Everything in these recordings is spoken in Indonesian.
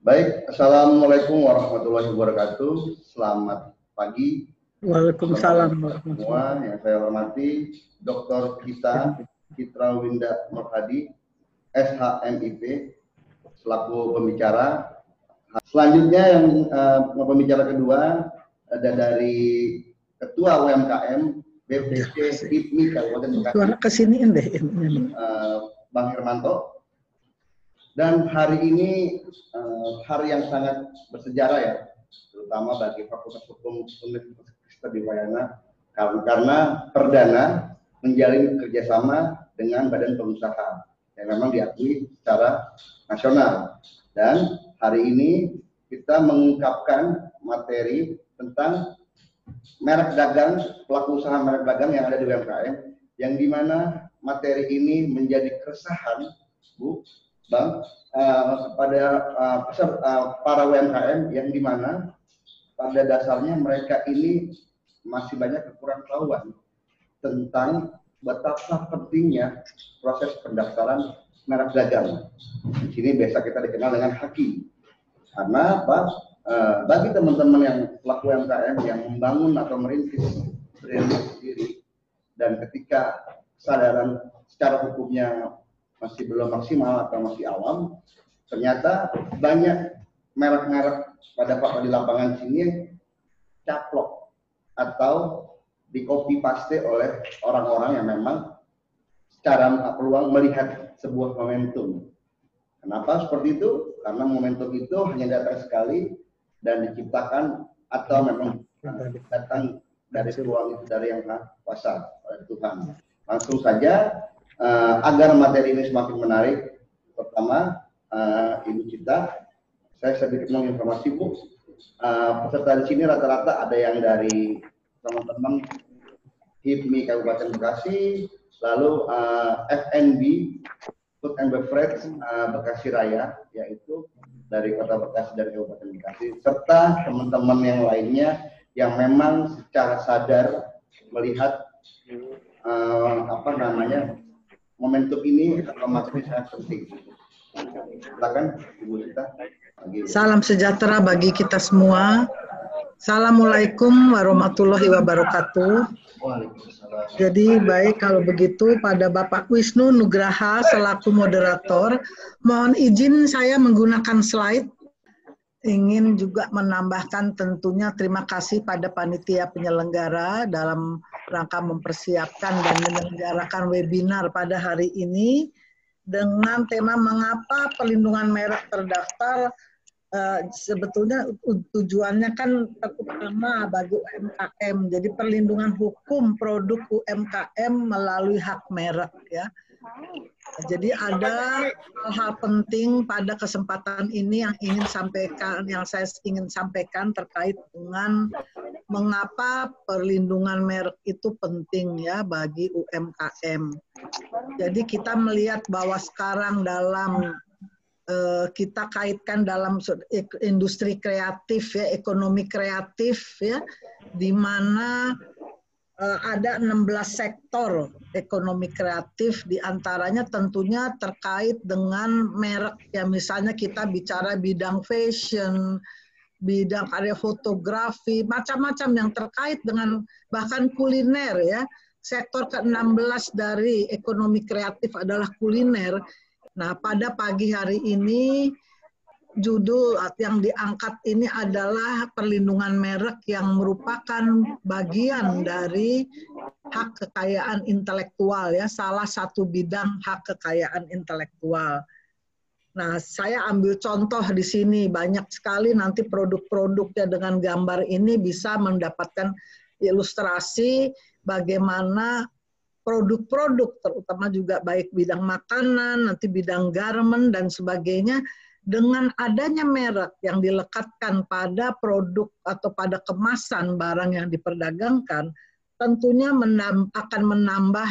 Baik, Assalamualaikum warahmatullahi wabarakatuh. Selamat pagi. Waalaikumsalam. Semua yang saya hormati, Dr. Kita Citra Winda Nurhadi, SHMIP, selaku pembicara. Selanjutnya yang uh, pembicara kedua ada dari Ketua UMKM BPC HIPMI Kabupaten Bekasi. Suara kesiniin deh. Uh, Bang Hermanto, dan hari ini uh, hari yang sangat bersejarah ya, terutama bagi Fakultas Hukum Universitas Kristen di Wayana, karena, karena perdana menjalin kerjasama dengan badan pengusaha yang memang diakui secara nasional. Dan hari ini kita mengungkapkan materi tentang merek dagang, pelaku usaha merek dagang yang ada di UMKM, yang di mana materi ini menjadi keresahan, Bu, Bang, uh, kepada uh, uh, para UMKM yang di mana pada dasarnya mereka ini masih banyak kekurangan tentang betapa pentingnya proses pendaftaran merek dagang. Di sini biasa kita dikenal dengan haki. Karena apa? Uh, bagi teman-teman yang pelaku UMKM yang membangun atau merintis brand sendiri dan ketika kesadaran secara hukumnya masih belum maksimal atau masih awam, ternyata banyak merek-merek pada fakta di lapangan sini caplok atau di copy paste oleh orang-orang yang memang secara peluang melihat sebuah momentum. Kenapa seperti itu? Karena momentum itu hanya datang sekali dan diciptakan atau memang datang dari peluang itu dari yang kuasa oleh Tuhan. Langsung saja uh, agar materi ini semakin menarik, pertama uh, Ibu Cita, saya sedikit menginformasi Bu, uh, peserta di sini rata-rata ada yang dari teman-teman HIPMI Kabupaten Bekasi, lalu uh, FNB Food and Beverage uh, Bekasi Raya, yaitu dari Kota Bekasi dari Kabupaten Bekasi, serta teman-teman yang lainnya yang memang secara sadar melihat uh, apa namanya momentum ini atau materi sangat penting. Silakan Ibu Sita. Salam sejahtera bagi kita semua. Assalamualaikum warahmatullahi wabarakatuh. Jadi baik kalau begitu pada Bapak Wisnu Nugraha selaku moderator, mohon izin saya menggunakan slide ingin juga menambahkan tentunya terima kasih pada panitia penyelenggara dalam rangka mempersiapkan dan menyelenggarakan webinar pada hari ini dengan tema mengapa perlindungan merek terdaftar uh, sebetulnya tujuannya kan terutama bagi UMKM jadi perlindungan hukum produk UMKM melalui hak merek ya jadi ada hal-hal penting pada kesempatan ini yang ingin sampaikan, yang saya ingin sampaikan terkait dengan mengapa perlindungan merek itu penting ya bagi UMKM. Jadi kita melihat bahwa sekarang dalam eh, kita kaitkan dalam industri kreatif ya, ekonomi kreatif ya, di mana ada 16 sektor ekonomi kreatif di antaranya tentunya terkait dengan merek ya misalnya kita bicara bidang fashion, bidang karya fotografi, macam-macam yang terkait dengan bahkan kuliner ya. Sektor ke-16 dari ekonomi kreatif adalah kuliner. Nah, pada pagi hari ini judul yang diangkat ini adalah perlindungan merek yang merupakan bagian dari hak kekayaan intelektual ya, salah satu bidang hak kekayaan intelektual. Nah, saya ambil contoh di sini banyak sekali nanti produk-produknya dengan gambar ini bisa mendapatkan ilustrasi bagaimana produk-produk terutama juga baik bidang makanan, nanti bidang garment dan sebagainya dengan adanya merek yang dilekatkan pada produk atau pada kemasan barang yang diperdagangkan, tentunya menam, akan menambah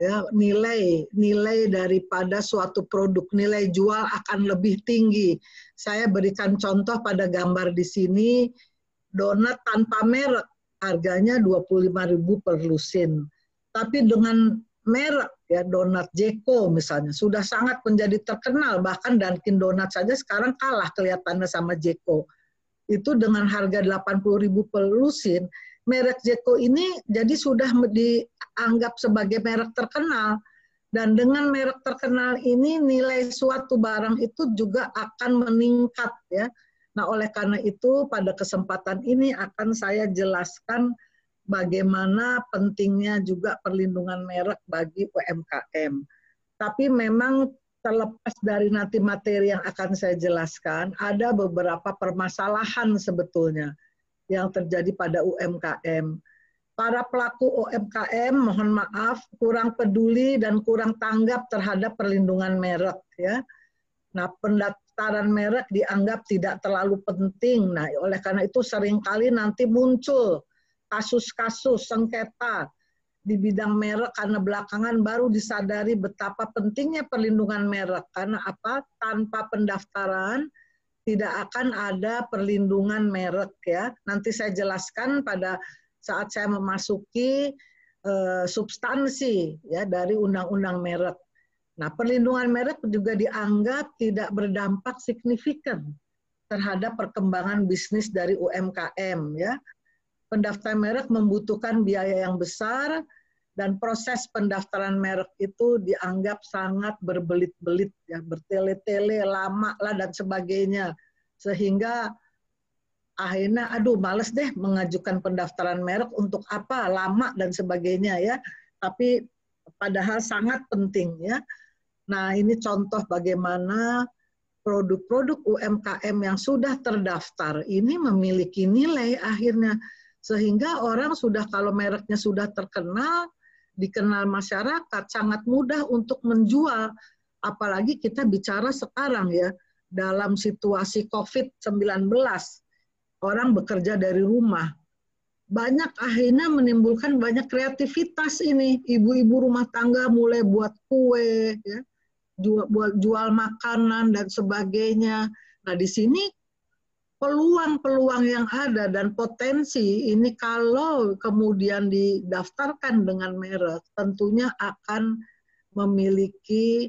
ya, nilai nilai daripada suatu produk nilai jual akan lebih tinggi. Saya berikan contoh pada gambar di sini donat tanpa merek harganya 25.000 per lusin. Tapi dengan merek ya donat Jeko misalnya. Sudah sangat menjadi terkenal bahkan Dunkin Donat saja sekarang kalah kelihatannya sama Jeko. Itu dengan harga 80.000 per lusin merek Jeko ini jadi sudah dianggap sebagai merek terkenal. Dan dengan merek terkenal ini nilai suatu barang itu juga akan meningkat ya. Nah oleh karena itu pada kesempatan ini akan saya jelaskan bagaimana pentingnya juga perlindungan merek bagi UMKM. Tapi memang terlepas dari nanti materi yang akan saya jelaskan, ada beberapa permasalahan sebetulnya yang terjadi pada UMKM. Para pelaku UMKM, mohon maaf, kurang peduli dan kurang tanggap terhadap perlindungan merek. ya. Nah, pendaftaran merek dianggap tidak terlalu penting. Nah, oleh karena itu sering kali nanti muncul kasus-kasus sengketa di bidang merek karena belakangan baru disadari betapa pentingnya perlindungan merek. Karena apa? Tanpa pendaftaran tidak akan ada perlindungan merek ya. Nanti saya jelaskan pada saat saya memasuki uh, substansi ya dari undang-undang merek. Nah perlindungan merek juga dianggap tidak berdampak signifikan terhadap perkembangan bisnis dari UMKM ya pendaftaran merek membutuhkan biaya yang besar dan proses pendaftaran merek itu dianggap sangat berbelit-belit ya bertele-tele lama lah dan sebagainya. Sehingga akhirnya aduh males deh mengajukan pendaftaran merek untuk apa lama dan sebagainya ya. Tapi padahal sangat penting ya. Nah ini contoh bagaimana produk-produk UMKM yang sudah terdaftar ini memiliki nilai akhirnya sehingga orang sudah kalau mereknya sudah terkenal, dikenal masyarakat, sangat mudah untuk menjual. Apalagi kita bicara sekarang ya, dalam situasi COVID-19, orang bekerja dari rumah. Banyak akhirnya menimbulkan banyak kreativitas ini. Ibu-ibu rumah tangga mulai buat kue, ya, jual, jual makanan dan sebagainya. Nah di sini peluang-peluang yang ada dan potensi ini kalau kemudian didaftarkan dengan merek tentunya akan memiliki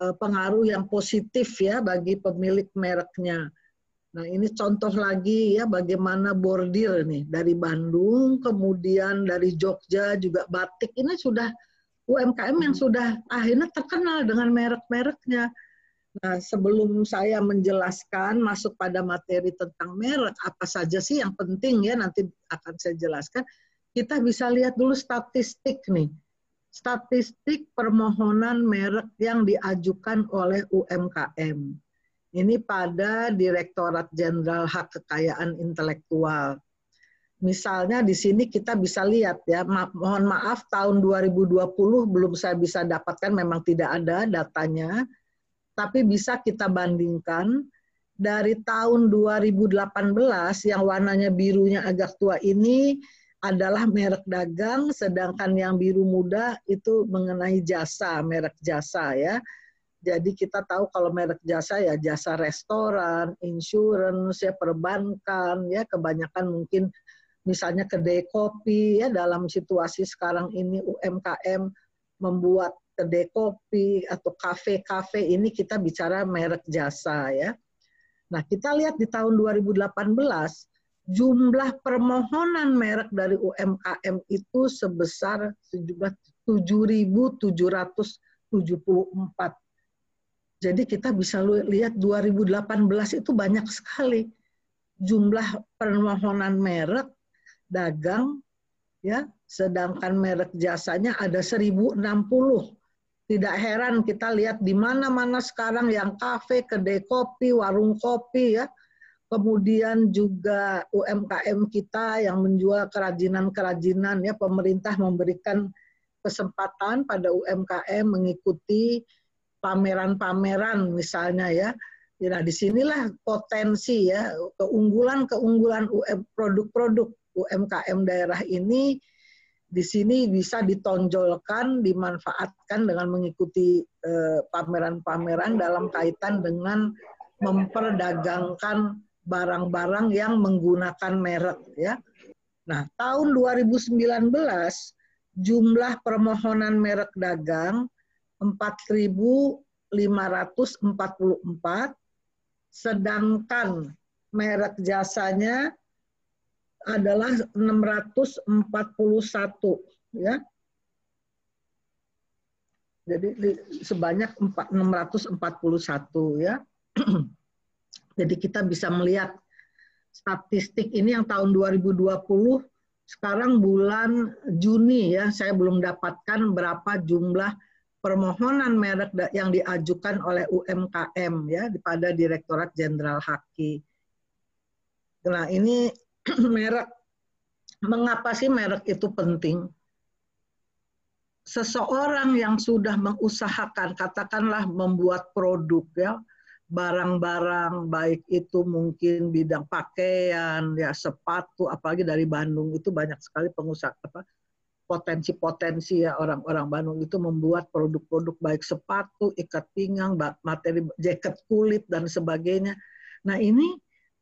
uh, pengaruh yang positif ya bagi pemilik mereknya. Nah ini contoh lagi ya bagaimana bordir nih dari Bandung kemudian dari Jogja juga batik ini sudah UMKM yang sudah akhirnya terkenal dengan merek-mereknya. Nah, sebelum saya menjelaskan masuk pada materi tentang merek, apa saja sih yang penting ya nanti akan saya jelaskan. Kita bisa lihat dulu statistik nih. Statistik permohonan merek yang diajukan oleh UMKM. Ini pada Direktorat Jenderal Hak Kekayaan Intelektual. Misalnya di sini kita bisa lihat ya, ma mohon maaf tahun 2020 belum saya bisa dapatkan memang tidak ada datanya tapi bisa kita bandingkan dari tahun 2018 yang warnanya birunya agak tua ini adalah merek dagang, sedangkan yang biru muda itu mengenai jasa, merek jasa ya. Jadi kita tahu kalau merek jasa ya jasa restoran, insurance, ya perbankan, ya kebanyakan mungkin misalnya kedai kopi ya dalam situasi sekarang ini UMKM membuat kedai kopi atau kafe-kafe ini kita bicara merek jasa ya. Nah, kita lihat di tahun 2018 jumlah permohonan merek dari UMKM itu sebesar sejumlah 7.774. Jadi kita bisa lihat 2018 itu banyak sekali jumlah permohonan merek dagang ya sedangkan merek jasanya ada 1060 tidak heran kita lihat di mana-mana sekarang yang kafe, kedai kopi, warung kopi ya. Kemudian juga UMKM kita yang menjual kerajinan-kerajinan ya pemerintah memberikan kesempatan pada UMKM mengikuti pameran-pameran misalnya ya. Nah, di sinilah potensi ya keunggulan-keunggulan produk-produk UMKM daerah ini di sini bisa ditonjolkan, dimanfaatkan dengan mengikuti eh, pameran-pameran dalam kaitan dengan memperdagangkan barang-barang yang menggunakan merek ya. Nah, tahun 2019 jumlah permohonan merek dagang 4.544, sedangkan merek jasanya adalah 641 ya. Jadi sebanyak 641 ya. Jadi kita bisa melihat statistik ini yang tahun 2020 sekarang bulan Juni ya saya belum dapatkan berapa jumlah permohonan merek yang diajukan oleh UMKM ya pada Direktorat Jenderal Haki. Nah ini merek mengapa sih merek itu penting? Seseorang yang sudah mengusahakan katakanlah membuat produk ya barang-barang baik itu mungkin bidang pakaian ya sepatu apalagi dari Bandung itu banyak sekali pengusaha apa potensi-potensi ya orang-orang Bandung itu membuat produk-produk baik sepatu, ikat pinggang, materi jaket kulit dan sebagainya. Nah, ini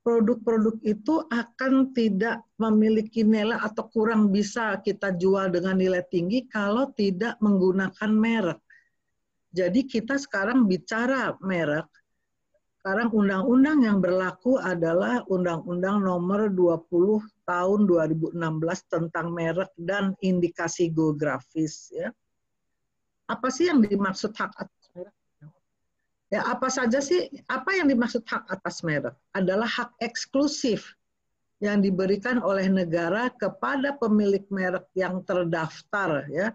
produk-produk itu akan tidak memiliki nilai atau kurang bisa kita jual dengan nilai tinggi kalau tidak menggunakan merek. Jadi kita sekarang bicara merek, sekarang undang-undang yang berlaku adalah Undang-Undang Nomor 20 Tahun 2016 tentang merek dan indikasi geografis ya. Apa sih yang dimaksud hak? Ya, apa saja sih apa yang dimaksud hak atas merek? Adalah hak eksklusif yang diberikan oleh negara kepada pemilik merek yang terdaftar ya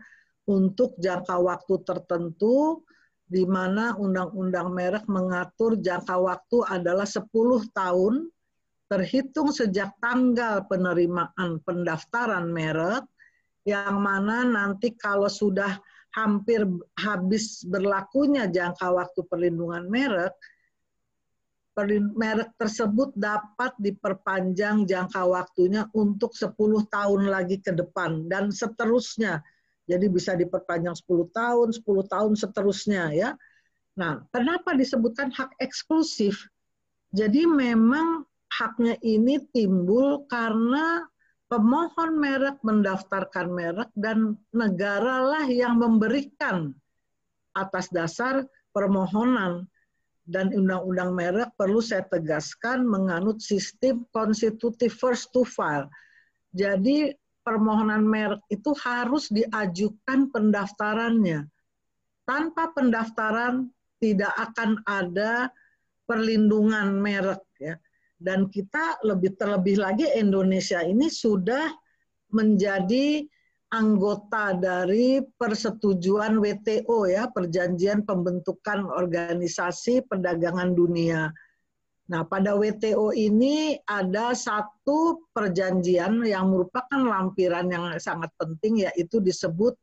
untuk jangka waktu tertentu di mana undang-undang merek mengatur jangka waktu adalah 10 tahun terhitung sejak tanggal penerimaan pendaftaran merek yang mana nanti kalau sudah hampir habis berlakunya jangka waktu perlindungan merek merek tersebut dapat diperpanjang jangka waktunya untuk 10 tahun lagi ke depan dan seterusnya jadi bisa diperpanjang 10 tahun, 10 tahun seterusnya ya. Nah, kenapa disebutkan hak eksklusif? Jadi memang haknya ini timbul karena pemohon merek mendaftarkan merek dan negaralah yang memberikan atas dasar permohonan dan undang-undang merek perlu saya tegaskan menganut sistem konstitutif first to file. Jadi permohonan merek itu harus diajukan pendaftarannya. Tanpa pendaftaran tidak akan ada perlindungan merek. Dan kita lebih terlebih lagi Indonesia ini sudah menjadi anggota dari persetujuan WTO ya, Perjanjian Pembentukan Organisasi Perdagangan Dunia. Nah, pada WTO ini ada satu perjanjian yang merupakan lampiran yang sangat penting yaitu disebut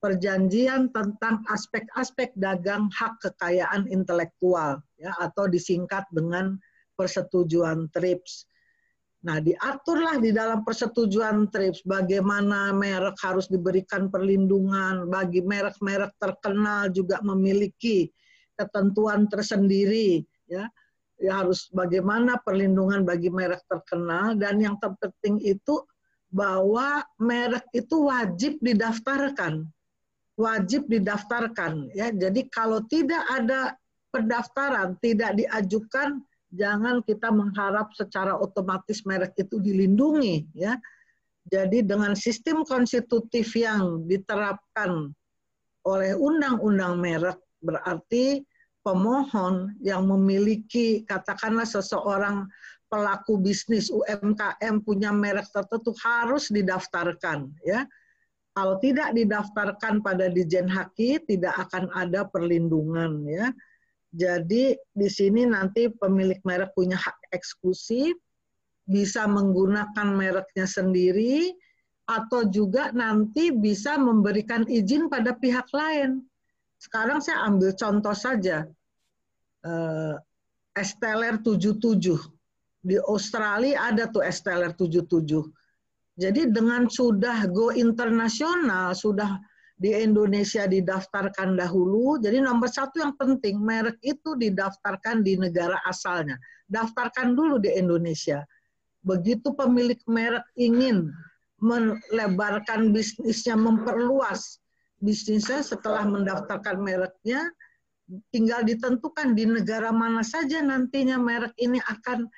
perjanjian tentang aspek-aspek dagang hak kekayaan intelektual ya atau disingkat dengan persetujuan TRIPS. Nah, diaturlah di dalam persetujuan TRIPS bagaimana merek harus diberikan perlindungan, bagi merek-merek terkenal juga memiliki ketentuan tersendiri ya. Ya harus bagaimana perlindungan bagi merek terkenal dan yang terpenting itu bahwa merek itu wajib didaftarkan. Wajib didaftarkan ya. Jadi kalau tidak ada pendaftaran tidak diajukan jangan kita mengharap secara otomatis merek itu dilindungi ya jadi dengan sistem konstitutif yang diterapkan oleh undang-undang merek berarti pemohon yang memiliki katakanlah seseorang pelaku bisnis UMKM punya merek tertentu harus didaftarkan ya. Kalau tidak didaftarkan pada Dijen Haki tidak akan ada perlindungan ya. Jadi di sini nanti pemilik merek punya hak eksklusif, bisa menggunakan mereknya sendiri atau juga nanti bisa memberikan izin pada pihak lain sekarang saya ambil contoh saja. Uh, Esteller 77. Di Australia ada tuh Esteller 77. Jadi dengan sudah go internasional, sudah di Indonesia didaftarkan dahulu. Jadi nomor satu yang penting, merek itu didaftarkan di negara asalnya. Daftarkan dulu di Indonesia. Begitu pemilik merek ingin melebarkan bisnisnya, memperluas bisnisnya setelah mendaftarkan mereknya, tinggal ditentukan di negara mana saja nantinya merek ini akan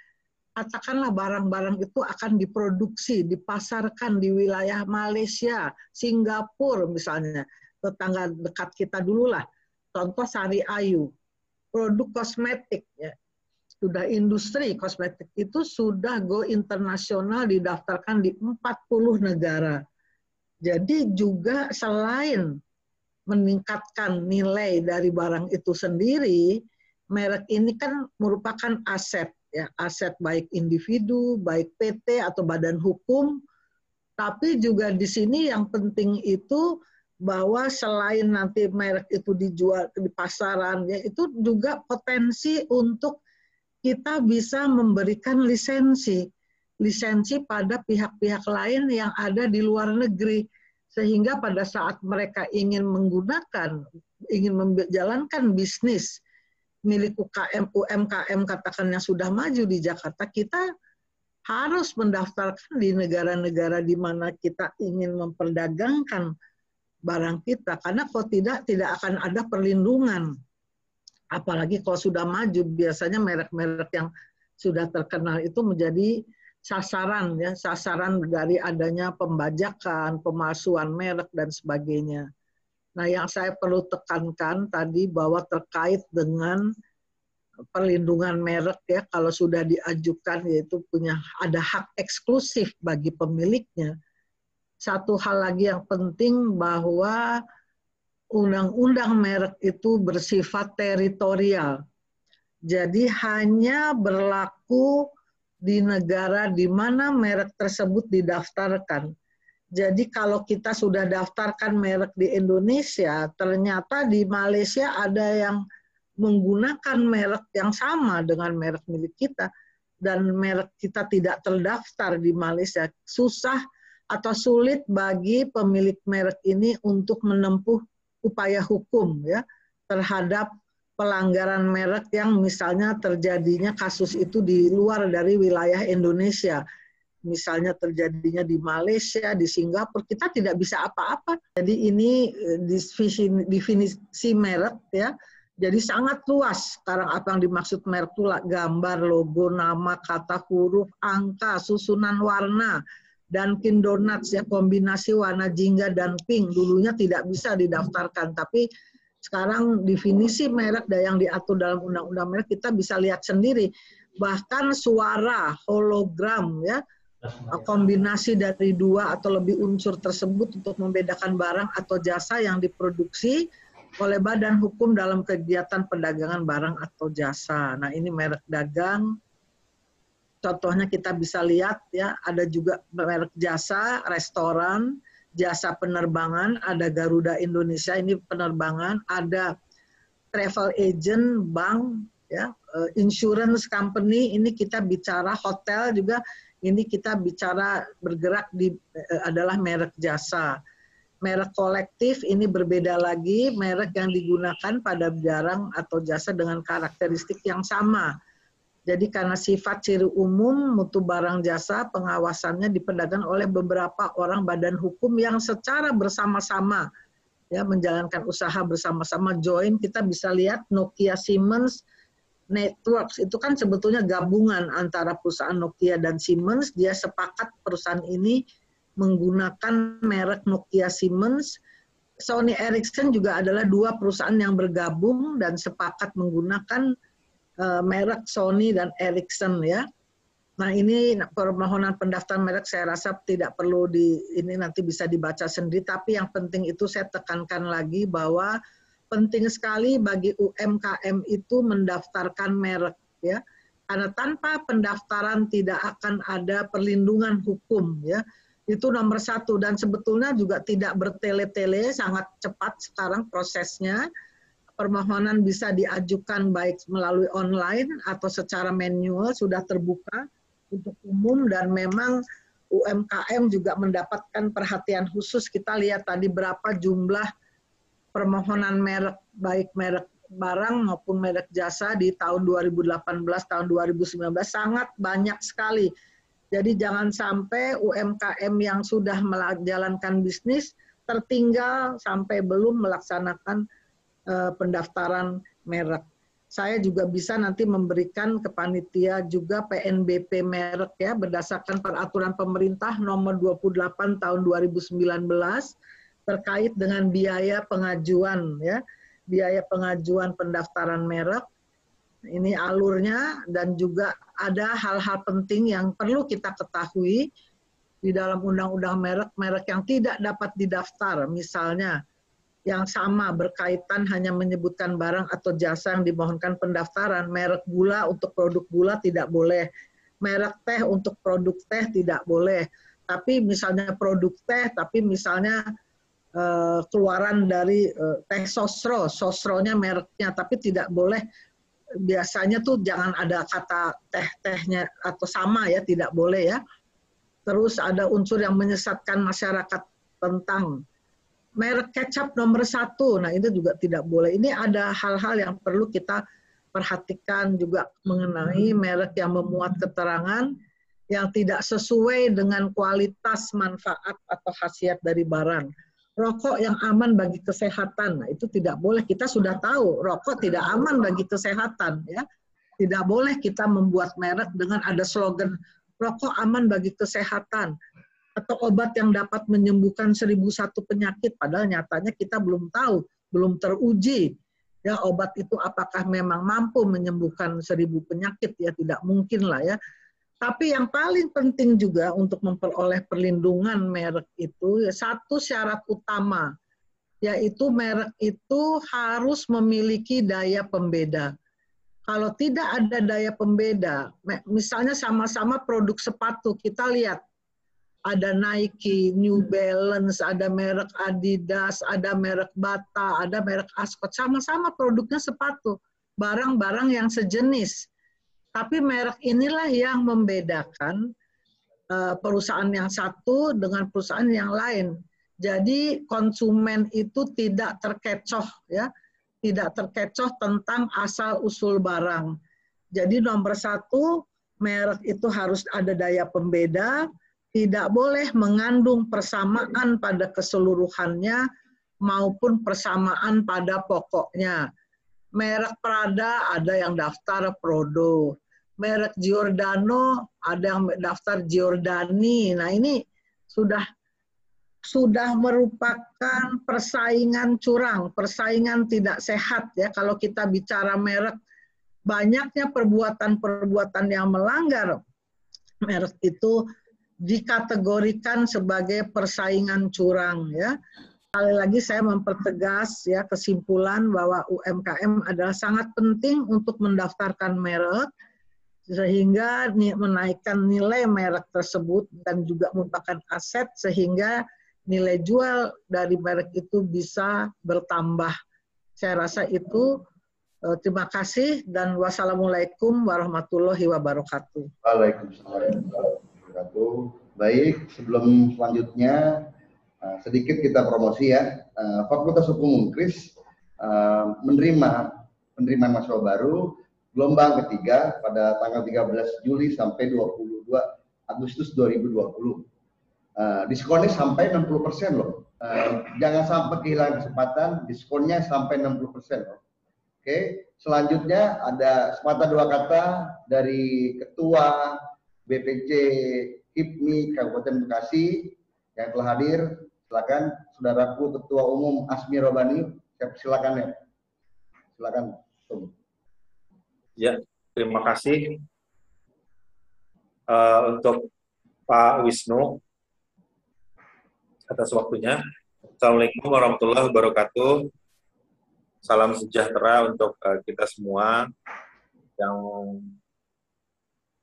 katakanlah barang-barang itu akan diproduksi, dipasarkan di wilayah Malaysia, Singapura misalnya, tetangga dekat kita dulu lah. Contoh Sari Ayu, produk kosmetik ya. Sudah industri kosmetik itu sudah go internasional didaftarkan di 40 negara. Jadi juga selain meningkatkan nilai dari barang itu sendiri, merek ini kan merupakan aset ya, aset baik individu, baik PT atau badan hukum, tapi juga di sini yang penting itu bahwa selain nanti merek itu dijual di pasaran ya itu juga potensi untuk kita bisa memberikan lisensi. Lisensi pada pihak-pihak lain yang ada di luar negeri. Sehingga pada saat mereka ingin menggunakan ingin menjalankan bisnis milik UKM UMKM katakan yang sudah maju di Jakarta kita harus mendaftarkan di negara-negara di mana kita ingin memperdagangkan barang kita. Karena kalau tidak tidak akan ada perlindungan. Apalagi kalau sudah maju biasanya merek-merek yang sudah terkenal itu menjadi sasaran ya. Sasaran dari adanya pembajakan, pemalsuan merek dan sebagainya. Nah, yang saya perlu tekankan tadi bahwa terkait dengan perlindungan merek ya kalau sudah diajukan yaitu punya ada hak eksklusif bagi pemiliknya. Satu hal lagi yang penting bahwa undang-undang merek itu bersifat teritorial. Jadi hanya berlaku di negara di mana merek tersebut didaftarkan. Jadi kalau kita sudah daftarkan merek di Indonesia, ternyata di Malaysia ada yang menggunakan merek yang sama dengan merek milik kita dan merek kita tidak terdaftar di Malaysia, susah atau sulit bagi pemilik merek ini untuk menempuh upaya hukum ya terhadap pelanggaran merek yang misalnya terjadinya kasus itu di luar dari wilayah Indonesia. Misalnya terjadinya di Malaysia, di Singapura, kita tidak bisa apa-apa. Jadi ini eh, definisi, definisi merek ya. Jadi sangat luas sekarang apa yang dimaksud merek itu gambar, logo, nama, kata, huruf, angka, susunan warna, Dunkin Donuts ya kombinasi warna jingga dan pink dulunya tidak bisa didaftarkan tapi sekarang definisi merek yang diatur dalam undang-undang merek kita bisa lihat sendiri bahkan suara hologram ya kombinasi dari dua atau lebih unsur tersebut untuk membedakan barang atau jasa yang diproduksi oleh badan hukum dalam kegiatan perdagangan barang atau jasa. Nah, ini merek dagang Contohnya kita bisa lihat ya, ada juga merek jasa, restoran, jasa penerbangan, ada Garuda Indonesia ini penerbangan, ada travel agent, bank, ya, eh, insurance company, ini kita bicara hotel juga, ini kita bicara bergerak di eh, adalah merek jasa. Merek kolektif ini berbeda lagi, merek yang digunakan pada barang atau jasa dengan karakteristik yang sama jadi karena sifat ciri umum mutu barang jasa pengawasannya dipedagangkan oleh beberapa orang badan hukum yang secara bersama-sama ya menjalankan usaha bersama-sama join kita bisa lihat Nokia Siemens Networks itu kan sebetulnya gabungan antara perusahaan Nokia dan Siemens dia sepakat perusahaan ini menggunakan merek Nokia Siemens Sony Ericsson juga adalah dua perusahaan yang bergabung dan sepakat menggunakan uh, merek Sony dan Ericsson ya. Nah ini permohonan pendaftaran merek saya rasa tidak perlu di ini nanti bisa dibaca sendiri. Tapi yang penting itu saya tekankan lagi bahwa penting sekali bagi UMKM itu mendaftarkan merek ya. Karena tanpa pendaftaran tidak akan ada perlindungan hukum ya. Itu nomor satu dan sebetulnya juga tidak bertele-tele sangat cepat sekarang prosesnya permohonan bisa diajukan baik melalui online atau secara manual sudah terbuka untuk umum dan memang UMKM juga mendapatkan perhatian khusus. Kita lihat tadi berapa jumlah permohonan merek baik merek barang maupun merek jasa di tahun 2018 tahun 2019 sangat banyak sekali Jadi jangan sampai UMKM yang sudah menjalankan bisnis tertinggal sampai belum melaksanakan uh, pendaftaran merek. Saya juga bisa nanti memberikan ke panitia juga PNBP merek ya berdasarkan peraturan pemerintah nomor 28 tahun 2019 terkait dengan biaya pengajuan ya, biaya pengajuan pendaftaran merek ini alurnya dan juga ada hal-hal penting yang perlu kita ketahui di dalam undang-undang merek-merek yang tidak dapat didaftar. Misalnya yang sama berkaitan hanya menyebutkan barang atau jasa yang dimohonkan pendaftaran. Merek gula untuk produk gula tidak boleh. Merek teh untuk produk teh tidak boleh. Tapi misalnya produk teh tapi misalnya uh, keluaran dari uh, teh sosro sosronya mereknya tapi tidak boleh biasanya tuh jangan ada kata teh-tehnya atau sama ya, tidak boleh ya. Terus ada unsur yang menyesatkan masyarakat tentang merek kecap nomor satu. Nah itu juga tidak boleh. Ini ada hal-hal yang perlu kita perhatikan juga mengenai merek yang memuat keterangan yang tidak sesuai dengan kualitas manfaat atau khasiat dari barang rokok yang aman bagi kesehatan. Nah, itu tidak boleh. Kita sudah tahu rokok tidak aman bagi kesehatan ya. Tidak boleh kita membuat merek dengan ada slogan rokok aman bagi kesehatan atau obat yang dapat menyembuhkan seribu satu penyakit padahal nyatanya kita belum tahu, belum teruji ya obat itu apakah memang mampu menyembuhkan seribu penyakit ya tidak mungkin lah ya tapi yang paling penting juga untuk memperoleh perlindungan merek itu ya satu syarat utama yaitu merek itu harus memiliki daya pembeda. Kalau tidak ada daya pembeda, misalnya sama-sama produk sepatu, kita lihat ada Nike, New Balance, ada merek Adidas, ada merek Bata, ada merek Ascot, sama-sama produknya sepatu, barang-barang yang sejenis tapi merek inilah yang membedakan uh, perusahaan yang satu dengan perusahaan yang lain. Jadi konsumen itu tidak terkecoh ya, tidak terkecoh tentang asal usul barang. Jadi nomor satu merek itu harus ada daya pembeda, tidak boleh mengandung persamaan pada keseluruhannya maupun persamaan pada pokoknya. Merek Prada ada yang daftar Prodo, merek Giordano, ada yang daftar Giordani. Nah ini sudah sudah merupakan persaingan curang, persaingan tidak sehat ya kalau kita bicara merek banyaknya perbuatan-perbuatan yang melanggar merek itu dikategorikan sebagai persaingan curang ya. Sekali lagi saya mempertegas ya kesimpulan bahwa UMKM adalah sangat penting untuk mendaftarkan merek sehingga menaikkan nilai merek tersebut dan juga merupakan aset sehingga nilai jual dari merek itu bisa bertambah. Saya rasa itu eh, terima kasih dan wassalamualaikum warahmatullahi wabarakatuh. Waalaikumsalam warahmatullahi wabarakatuh. Baik, sebelum selanjutnya eh, sedikit kita promosi ya. Eh, Fakultas Hukum Unkris menerima penerimaan mahasiswa baru gelombang ketiga pada tanggal 13 Juli sampai 22 Agustus 2020. Uh, diskonnya sampai 60 persen loh. Uh, jangan sampai kehilangan kesempatan, diskonnya sampai 60 persen loh. Oke, okay. selanjutnya ada sepatah dua kata dari Ketua BPC HIPMI Kabupaten Bekasi yang telah hadir. Silakan, saudaraku Ketua Umum Asmi Robani, silakan ya. Silakan. Tunggu. Ya, terima kasih uh, untuk Pak Wisnu atas waktunya. Assalamualaikum warahmatullahi wabarakatuh. Salam sejahtera untuk uh, kita semua. Yang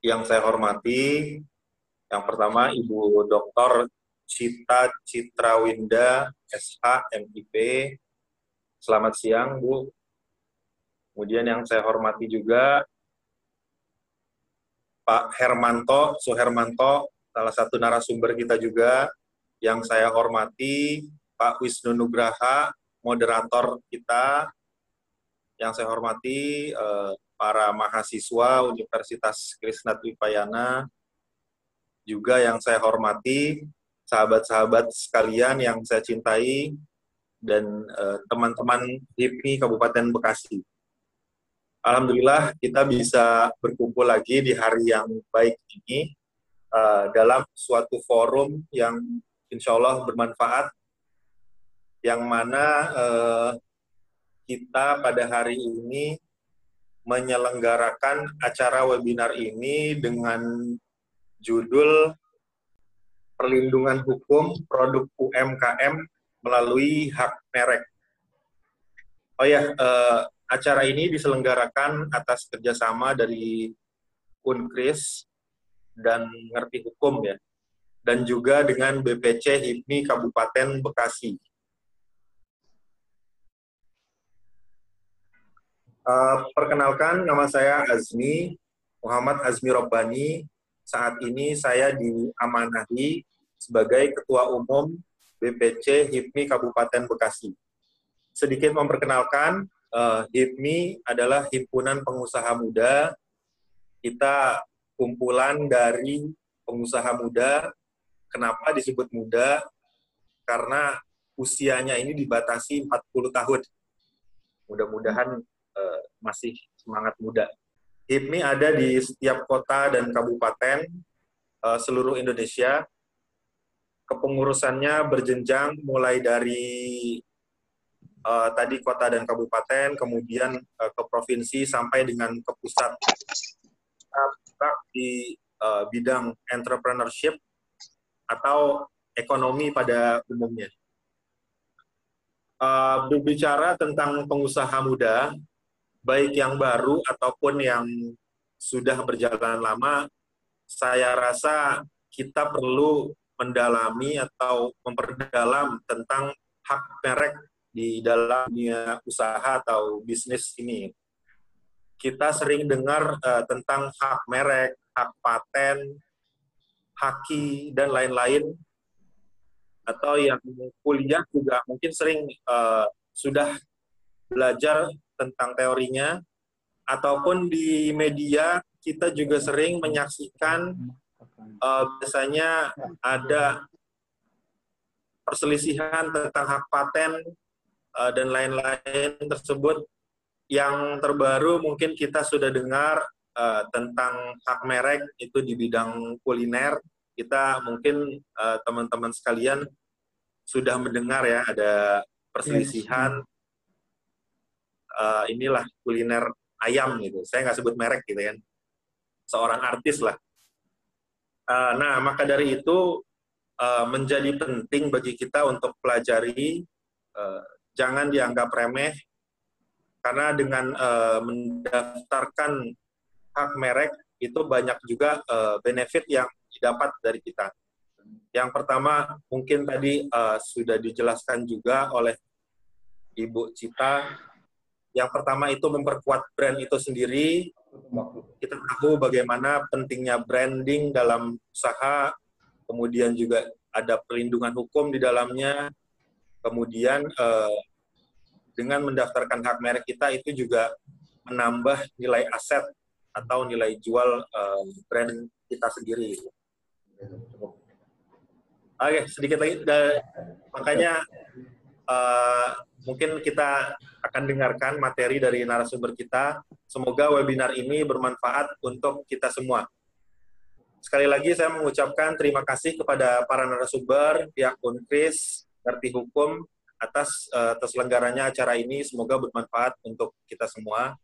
yang saya hormati, yang pertama Ibu Dr. Cita Citrawinda, SH, MIP. Selamat siang, Bu. Kemudian yang saya hormati juga Pak Hermanto, Suhermanto, salah satu narasumber kita juga. Yang saya hormati Pak Wisnu Nugraha, moderator kita. Yang saya hormati eh, para mahasiswa Universitas Krisna Wipayana, juga yang saya hormati, sahabat-sahabat sekalian yang saya cintai, dan eh, teman-teman uh, HIPMI Kabupaten Bekasi. Alhamdulillah kita bisa berkumpul lagi di hari yang baik ini uh, dalam suatu forum yang insya Allah bermanfaat, yang mana uh, kita pada hari ini menyelenggarakan acara webinar ini dengan judul Perlindungan Hukum Produk UMKM melalui hak merek. Oh ya, uh, acara ini diselenggarakan atas kerjasama dari Unkris dan Ngerti Hukum ya, dan juga dengan BPC HIPMI Kabupaten Bekasi. Uh, perkenalkan, nama saya Azmi, Muhammad Azmi Robbani, saat ini saya diamanahi sebagai Ketua Umum BPC HIPMI Kabupaten Bekasi. Sedikit memperkenalkan, uh, HIPMI adalah Himpunan Pengusaha Muda. Kita kumpulan dari pengusaha muda. Kenapa disebut muda? Karena usianya ini dibatasi 40 tahun. Mudah-mudahan uh, masih semangat muda. HIPMI ada di setiap kota dan kabupaten uh, seluruh Indonesia. Kepengurusannya berjenjang mulai dari uh, tadi kota dan kabupaten, kemudian uh, ke provinsi sampai dengan ke pusat. Di uh, bidang entrepreneurship atau ekonomi pada umumnya. Uh, berbicara tentang pengusaha muda, baik yang baru ataupun yang sudah berjalan lama, saya rasa kita perlu mendalami atau memperdalam tentang hak merek di dalam usaha atau bisnis ini. Kita sering dengar uh, tentang hak merek, hak paten, haki, dan lain-lain. Atau yang kuliah juga mungkin sering uh, sudah belajar tentang teorinya, ataupun di media kita juga sering menyaksikan uh, biasanya ada perselisihan tentang hak paten uh, dan lain-lain tersebut. Yang terbaru mungkin kita sudah dengar uh, tentang hak merek itu di bidang kuliner. Kita mungkin teman-teman uh, sekalian sudah mendengar ya ada perselisihan uh, inilah kuliner ayam gitu. Saya nggak sebut merek gitu kan. Seorang artis lah. Uh, nah, maka dari itu menjadi penting bagi kita untuk pelajari, jangan dianggap remeh, karena dengan uh, mendaftarkan hak merek itu banyak juga uh, benefit yang didapat dari kita. Yang pertama mungkin tadi uh, sudah dijelaskan juga oleh Ibu Cita yang pertama itu memperkuat brand itu sendiri. Kita tahu bagaimana pentingnya branding dalam usaha, kemudian juga ada perlindungan hukum di dalamnya. Kemudian eh, dengan mendaftarkan hak merek kita itu juga menambah nilai aset atau nilai jual eh, brand kita sendiri. Oke, sedikit lagi. makanya uh, mungkin kita akan dengarkan materi dari narasumber kita. Semoga webinar ini bermanfaat untuk kita semua. Sekali lagi saya mengucapkan terima kasih kepada para narasumber, pihak Unkris, Ngerti Hukum, atas uh, terselenggaranya acara ini. Semoga bermanfaat untuk kita semua.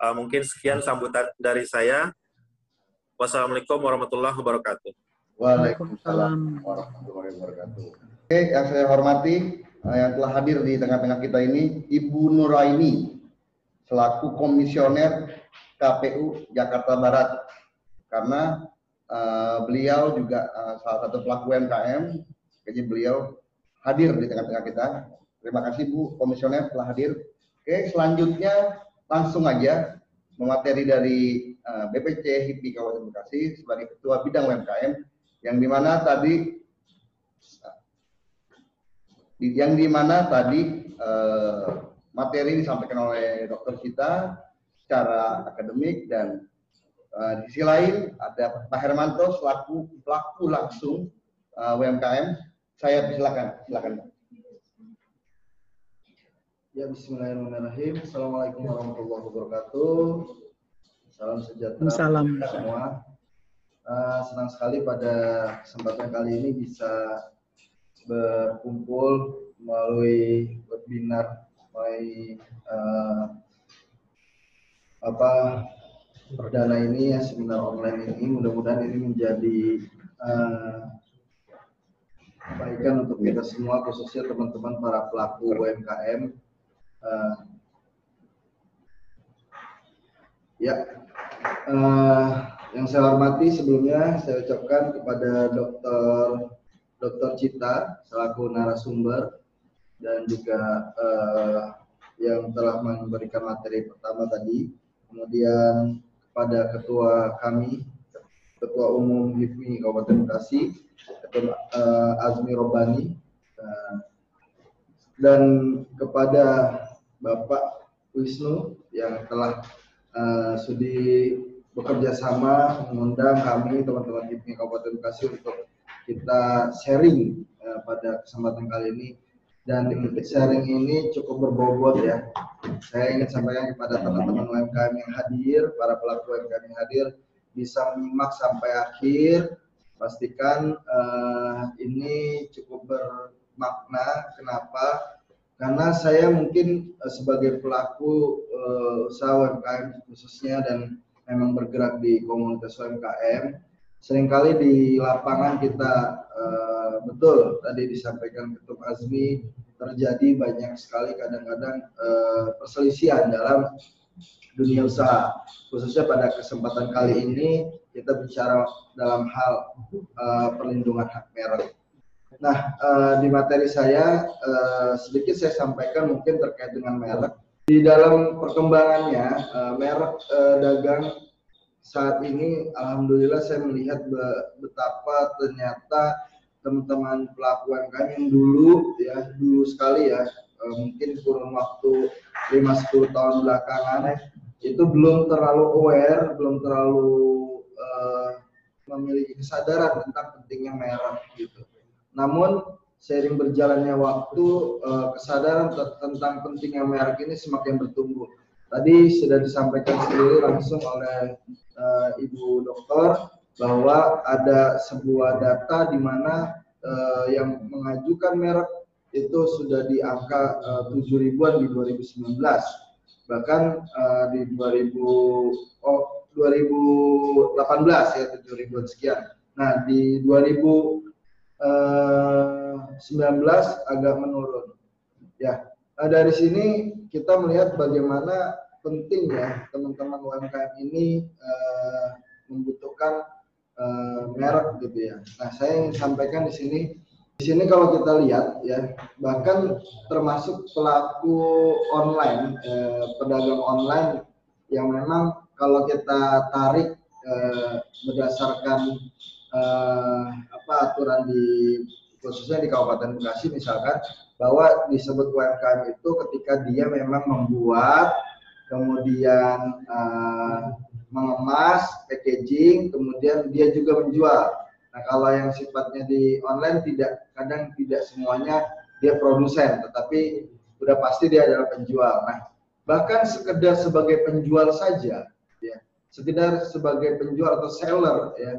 Uh, mungkin sekian sambutan dari saya. Wassalamualaikum warahmatullahi wabarakatuh. Waalaikumsalam warahmatullahi wabarakatuh. Oke, yang saya hormati Eh, yang telah hadir di tengah-tengah kita ini Ibu Nuraini selaku komisioner KPU Jakarta Barat karena uh, beliau juga uh, salah satu pelaku UMKM jadi beliau hadir di tengah-tengah kita terima kasih Bu komisioner telah hadir oke selanjutnya langsung aja memateri dari uh, BPC HIPI Kabupaten Bekasi sebagai ketua bidang UMKM yang di mana tadi yang di mana tadi eh, materi disampaikan oleh dokter kita secara akademik dan Uh, di sisi lain ada Pak Hermanto selaku pelaku langsung uh, UMKM. Saya silakan, silakan. Ya Bismillahirrahmanirrahim. Assalamualaikum warahmatullahi wabarakatuh. Salam sejahtera Salam. semua. Uh, senang sekali pada kesempatan kali ini bisa berkumpul melalui webinar melalui uh, apa perdana ini ya seminar online ini mudah-mudahan ini menjadi uh, kebaikan untuk kita semua khususnya teman-teman para pelaku UMKM uh, ya uh, yang saya hormati sebelumnya saya ucapkan kepada Dr. Dr. Cita selaku narasumber dan juga uh, yang telah memberikan materi pertama tadi kemudian kepada ketua kami, ketua umum HIPMI Kabupaten Bekasi, ketua uh, Azmi Robani, uh, dan kepada Bapak Wisnu yang telah uh, sudi bekerja sama mengundang kami teman-teman HIPMI Kabupaten Bekasi untuk kita sharing uh, pada kesempatan kali ini dan sharing ini cukup berbobot ya. Saya ingin sampaikan kepada teman-teman UMKM yang hadir, para pelaku UMKM yang hadir, bisa menyimak sampai akhir. Pastikan uh, ini cukup bermakna. Kenapa? Karena saya mungkin uh, sebagai pelaku uh, usaha UMKM khususnya dan memang bergerak di komunitas UMKM, sering kali di lapangan kita uh, betul tadi disampaikan Ketum Azmi terjadi banyak sekali kadang-kadang uh, perselisihan dalam dunia usaha khususnya pada kesempatan kali ini kita bicara dalam hal uh, perlindungan hak merek. Nah uh, di materi saya uh, sedikit saya sampaikan mungkin terkait dengan merek di dalam perkembangannya uh, merek uh, dagang saat ini alhamdulillah saya melihat betapa ternyata teman-teman pelaku UMKM yang dulu ya dulu sekali ya eh, mungkin kurun waktu 5-10 tahun belakangan itu belum terlalu aware belum terlalu uh, memiliki kesadaran tentang pentingnya merek gitu. Namun seiring berjalannya waktu uh, kesadaran tentang pentingnya merek ini semakin bertumbuh. Tadi sudah disampaikan sendiri langsung oleh uh, Ibu Dokter bahwa ada sebuah data di mana uh, yang mengajukan merek itu sudah di angka uh, 7 ribuan di 2019. Bahkan uh, di 2000 oh 2018 ya 7 ribuan sekian. Nah, di 2019 agak menurun. Ya, Nah, dari sini kita melihat bagaimana penting ya teman-teman UMKM ini uh, membutuhkan uh, merek gitu ya. Nah, saya ingin sampaikan di sini di sini kalau kita lihat ya bahkan termasuk pelaku online eh, pedagang online yang memang kalau kita tarik eh, berdasarkan eh, apa aturan di khususnya di Kabupaten Bekasi misalkan bahwa disebut UMKM itu ketika dia memang membuat kemudian uh, mengemas, packaging, kemudian dia juga menjual. Nah, kalau yang sifatnya di online tidak kadang tidak semuanya dia produsen, tetapi sudah pasti dia adalah penjual. Nah, bahkan sekedar sebagai penjual saja, ya, sekedar sebagai penjual atau seller, ya,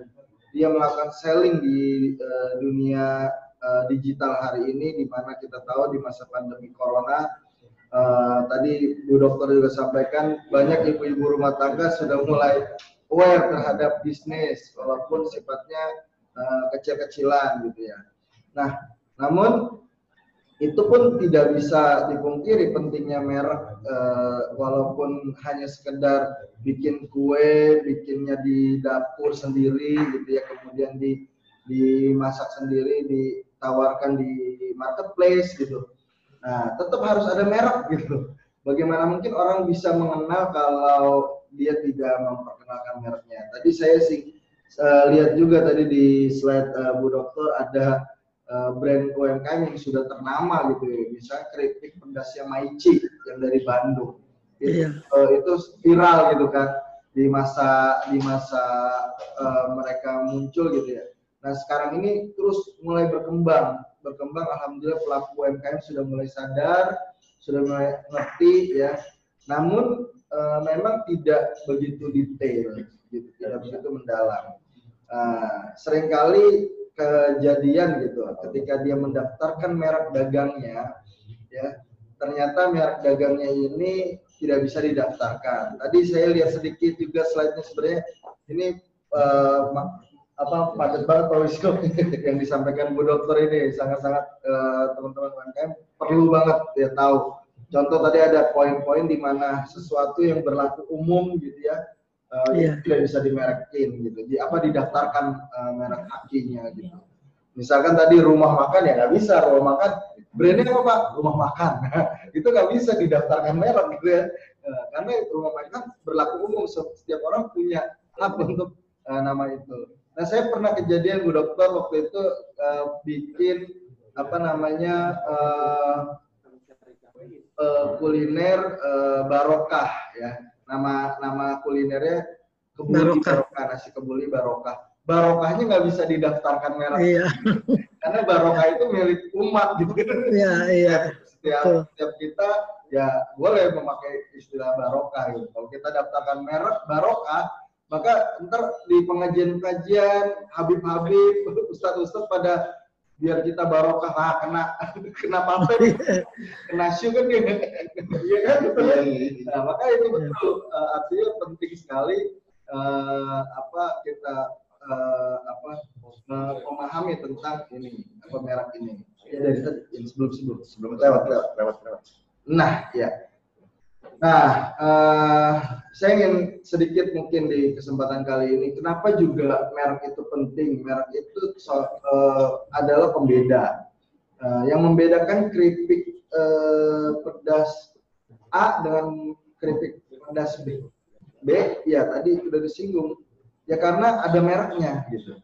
dia melakukan selling di uh, dunia uh, digital hari ini, di mana kita tahu di masa pandemi corona Uh, tadi Bu Dokter juga sampaikan banyak ibu-ibu rumah tangga sudah mulai aware terhadap bisnis walaupun sifatnya uh, kecil-kecilan gitu ya. Nah, namun itu pun tidak bisa dipungkiri pentingnya merek uh, walaupun hanya sekedar bikin kue, bikinnya di dapur sendiri gitu ya, kemudian di dimasak sendiri, ditawarkan di marketplace gitu Nah, tetap harus ada merek gitu. Bagaimana mungkin orang bisa mengenal kalau dia tidak memperkenalkan mereknya. Tadi saya sih uh, lihat juga tadi di slide uh, Bu Dokter ada uh, brand UMKM yang sudah ternama gitu ya. Misalnya keripik pedasnya Maici yang dari Bandung. Itu, iya. uh, itu viral gitu kan. di masa di masa uh, mereka muncul gitu ya. Nah sekarang ini terus mulai berkembang, berkembang. Alhamdulillah pelaku UMKM sudah mulai sadar, sudah mulai ngerti ya. Namun uh, memang tidak begitu detail, gitu, tidak begitu mendalam. Uh, sering kali kejadian gitu, ketika dia mendaftarkan merek dagangnya, ya ternyata merek dagangnya ini tidak bisa didaftarkan. Tadi saya lihat sedikit juga slide-nya sebenarnya ini uh, apa padat banget Pak Wisnu yang disampaikan Bu Dokter ini sangat-sangat uh, teman-teman UMKM perlu banget ya tahu. Contoh tadi ada poin-poin di mana sesuatu yang berlaku umum gitu ya uh, yeah. tidak bisa dimerekin gitu. Di apa didaftarkan uh, merek hakinya gitu. Misalkan tadi rumah makan ya nggak bisa. Rumah makan brandnya apa pak? Rumah makan. Itu nggak bisa didaftarkan merek gitu ya. Uh, karena rumah makan berlaku umum. Setiap orang punya hak untuk uh, nama itu. Nah saya pernah kejadian bu dokter waktu itu uh, bikin apa namanya uh, uh, kuliner uh, barokah ya nama nama kulinernya kebuli barokah, barokah nasi kebuli barokah. Barokahnya nggak bisa didaftarkan merek. Iya. karena barokah itu milik umat gitu. Iya iya. Setiap setiap kita ya boleh memakai istilah barokah gitu. Kalau kita daftarkan merek barokah maka ntar di pengajian-pengajian Habib-Habib Ustadz-Ustadz pada biar kita barokah lah kena kena paten kena syu kan iya kan? Betul ya? nah maka itu betul. Uh, artinya penting sekali uh, apa kita uh, apa uh, memahami tentang ini apa merek ini. Ya dari tadi. Sebelum sebelum. Sebelum lewat lewat lewat. Lewat nah ya nah uh, saya ingin sedikit mungkin di kesempatan kali ini kenapa juga merek itu penting? Merek itu so, uh, adalah pembeda. Uh, yang membedakan keripik uh, pedas A dengan keripik pedas B. B ya tadi sudah disinggung. Ya karena ada mereknya gitu.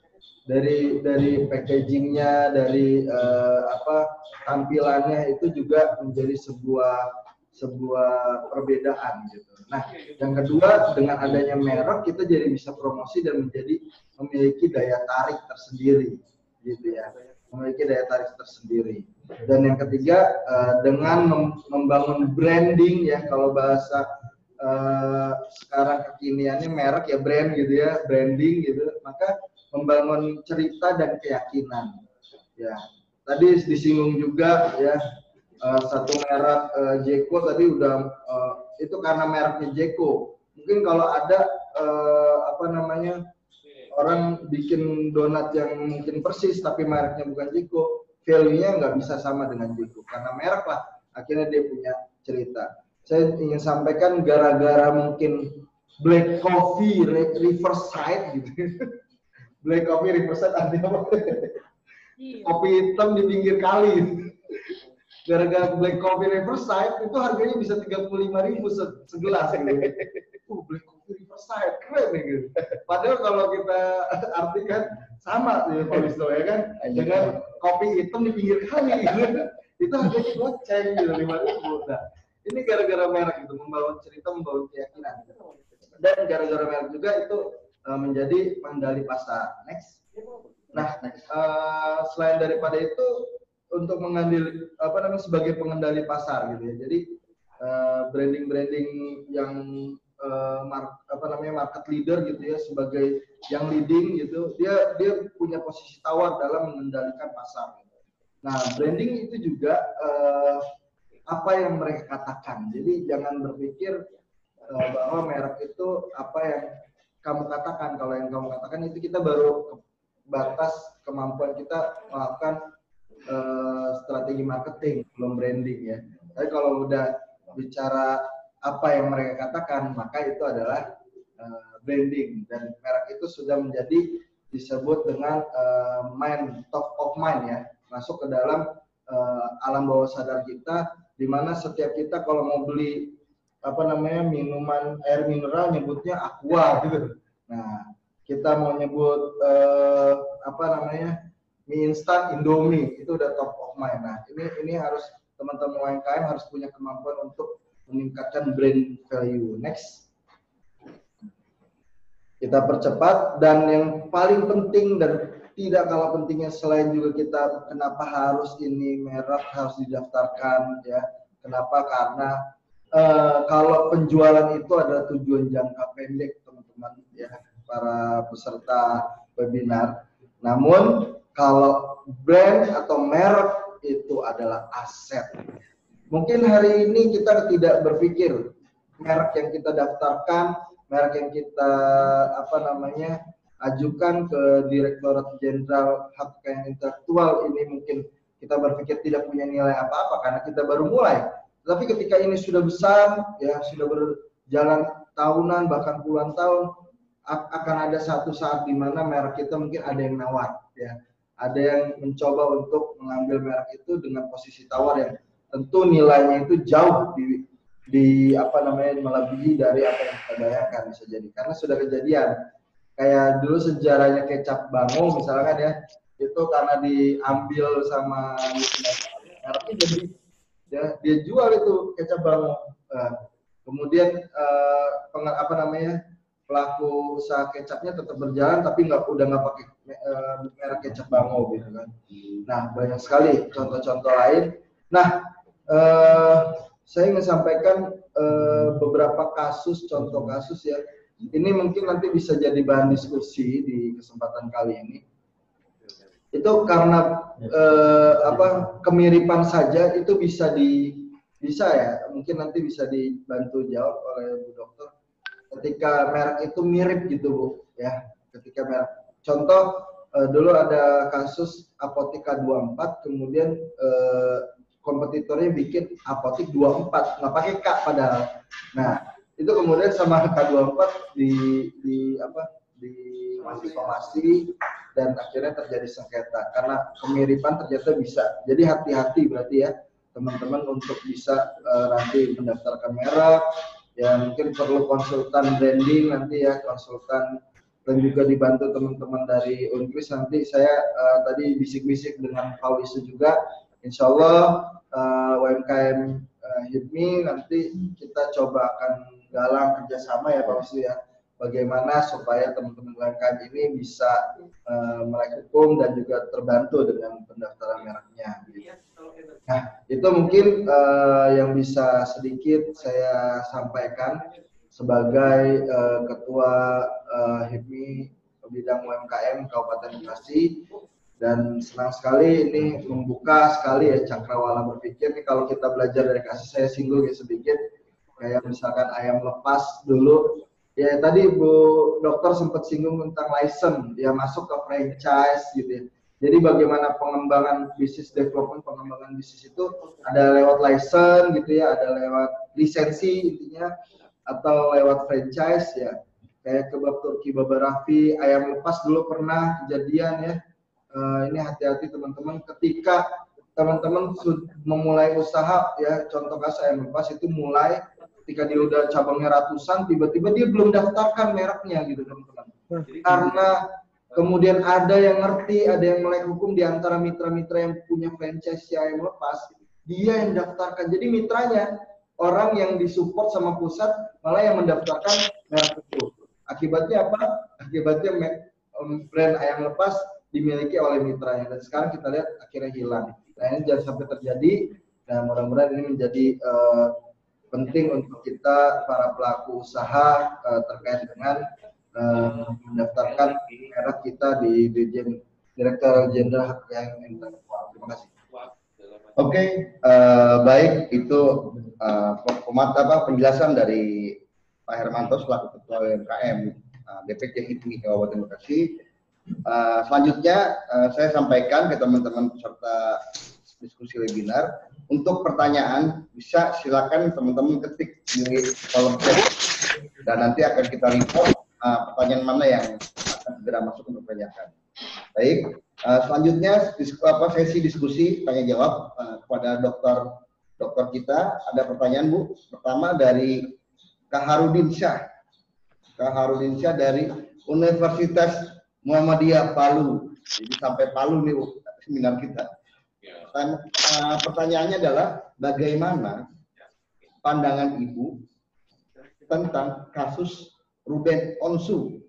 Dari dari packagingnya dari uh, apa tampilannya itu juga menjadi sebuah sebuah perbedaan gitu. Nah, yang kedua dengan adanya merek kita jadi bisa promosi dan menjadi memiliki daya tarik tersendiri gitu ya. Memiliki daya tarik tersendiri. Dan yang ketiga uh, dengan membangun branding ya kalau bahasa uh, sekarang kekiniannya merek ya brand gitu ya, branding gitu, maka membangun cerita dan keyakinan. Ya, tadi disinggung juga ya uh, satu merek uh, Jeko tadi udah uh, itu karena mereknya Jeko. Mungkin kalau ada uh, apa namanya orang bikin donat yang mungkin persis tapi mereknya bukan Jeko, value-nya nggak bisa sama dengan Jeko karena merek lah. Akhirnya dia punya cerita saya ingin sampaikan gara-gara mungkin black coffee riverside gitu. black coffee riverside artinya apa? Iya. Kopi hitam di pinggir kali. Gara-gara black coffee riverside itu harganya bisa tiga puluh lima ribu segelas. Gitu. Uh, black coffee riverside keren nih gitu. Padahal kalau kita artikan sama ya Pak Wisno ya kan dengan kopi hitam di pinggir kali gitu. itu harganya goceng gitu lima ribu. Nah, ini gara-gara merek itu membawa cerita membawa keyakinan dan gara-gara merek juga itu uh, menjadi pengendali pasar next nah uh, selain daripada itu untuk mengambil apa namanya sebagai pengendali pasar gitu ya jadi uh, branding branding yang uh, mark, apa namanya market leader gitu ya sebagai yang leading gitu dia dia punya posisi tawar dalam mengendalikan pasar nah branding itu juga uh, apa yang mereka katakan. Jadi jangan berpikir uh, bahwa merek itu apa yang kamu katakan. Kalau yang kamu katakan itu kita baru batas kemampuan kita melakukan uh, strategi marketing, belum branding ya. Tapi kalau udah bicara apa yang mereka katakan, maka itu adalah uh, branding dan merek itu sudah menjadi disebut dengan uh, mind top of mind ya, masuk ke dalam uh, alam bawah sadar kita di mana setiap kita kalau mau beli apa namanya minuman air mineral nyebutnya aqua gitu. Nah, kita mau nyebut eh, apa namanya mie instan Indomie itu udah top of mind. Nah, ini ini harus teman-teman UMKM harus punya kemampuan untuk meningkatkan brand value. Next. kita percepat dan yang paling penting dan tidak kalah pentingnya selain juga kita kenapa harus ini merek harus didaftarkan ya kenapa karena uh, kalau penjualan itu adalah tujuan jangka pendek teman-teman ya para peserta webinar namun kalau brand atau merek itu adalah aset mungkin hari ini kita tidak berpikir merek yang kita daftarkan merek yang kita apa namanya ajukan ke Direktorat Jenderal Hak Kekayaan Intelektual ini mungkin kita berpikir tidak punya nilai apa-apa karena kita baru mulai. Tapi ketika ini sudah besar, ya sudah berjalan tahunan bahkan puluhan tahun, akan ada satu saat di mana merek kita mungkin ada yang nawar, ya, ada yang mencoba untuk mengambil merek itu dengan posisi tawar yang tentu nilainya itu jauh di di apa namanya melebihi dari apa yang kita bayangkan bisa jadi. Karena sudah kejadian. Kayak dulu sejarahnya kecap bango misalkan ya itu karena diambil sama mereknya jadi ya, dia jual itu kecap bango. Uh, kemudian uh, apa namanya pelaku usaha kecapnya tetap berjalan tapi nggak udah nggak pakai uh, merek kecap bango gitu kan nah banyak sekali contoh-contoh lain nah uh, saya ingin sampaikan uh, beberapa kasus contoh kasus ya ini mungkin nanti bisa jadi bahan diskusi di kesempatan kali ini. Itu karena apa kemiripan saja itu bisa di bisa ya, mungkin nanti bisa dibantu jawab oleh Bu Dokter. Ketika merek itu mirip gitu Bu, ya. Ketika merek contoh eh, dulu ada kasus Apotika 24 kemudian eh, kompetitornya bikin Apotik 24 nggak pakai K padahal. Nah, itu kemudian sama K24 di di apa di somasi dan akhirnya terjadi sengketa karena kemiripan ternyata bisa. Jadi hati-hati berarti ya teman-teman untuk bisa uh, nanti mendaftarkan merek ya mungkin perlu konsultan branding nanti ya konsultan dan juga dibantu teman-teman dari Unkris nanti saya uh, tadi bisik-bisik dengan Paulisu juga Insya Allah uh, UMKM uh, HIPMI nanti kita coba akan galang kerjasama ya Pak Wisnu ya bagaimana supaya teman-teman UMKM ini bisa uh, dan juga terbantu dengan pendaftaran mereknya. Gitu. Nah, itu mungkin uh, yang bisa sedikit saya sampaikan sebagai uh, ketua uh, HIPMI bidang UMKM Kabupaten Bekasi. Dan senang sekali ini membuka sekali ya cakrawala berpikir. Nih kalau kita belajar dari kasus saya singgung ya sedikit. Kayak misalkan ayam lepas dulu. Ya tadi Bu Dokter sempat singgung tentang license. Ya masuk ke franchise gitu ya. Jadi bagaimana pengembangan bisnis development pengembangan bisnis itu ada lewat license gitu ya, ada lewat lisensi intinya atau lewat franchise ya. Kayak kebab Turki Baba Raffi, ayam lepas dulu pernah kejadian ya. Uh, ini hati-hati teman-teman ketika teman-teman memulai usaha ya contoh kasus ayam lepas itu mulai ketika dia udah cabangnya ratusan tiba-tiba dia belum daftarkan mereknya gitu teman-teman karena kemudian ada yang ngerti ada yang melek hukum di antara mitra-mitra yang punya franchise yang lepas dia yang daftarkan. Jadi mitranya orang yang disupport sama pusat malah yang mendaftarkan merek itu akibatnya apa? Akibatnya brand ayam lepas dimiliki oleh mitranya. Dan sekarang kita lihat akhirnya hilang. Nah ini jangan sampai terjadi dan mudah-mudahan ini menjadi uh, penting untuk kita para pelaku usaha uh, terkait dengan uh, mendaftarkan merek kita di Dirjen Direktur Jenderal yang Intelektual. Terima kasih. Oke, okay, uh, baik itu uh, apa penjelasan dari Pak Hermanto selaku Ketua UMKM uh, DPC HIPMI Kabupaten Bekasi. Uh, selanjutnya uh, saya sampaikan ke teman-teman peserta diskusi webinar untuk pertanyaan bisa silakan teman-teman ketik di kolom chat dan nanti akan kita report uh, pertanyaan mana yang akan segera masuk untuk pertanyaan. Baik, uh, selanjutnya disku, apa, sesi diskusi tanya jawab uh, kepada dokter dokter kita. Ada pertanyaan Bu. Pertama dari Kak Harudin Syah. Kak Harudin Syah dari Universitas Muhammadiyah Palu. Jadi sampai Palu nih Bu, seminar kita. Uh, pertanyaannya adalah bagaimana pandangan Ibu tentang kasus Ruben Onsu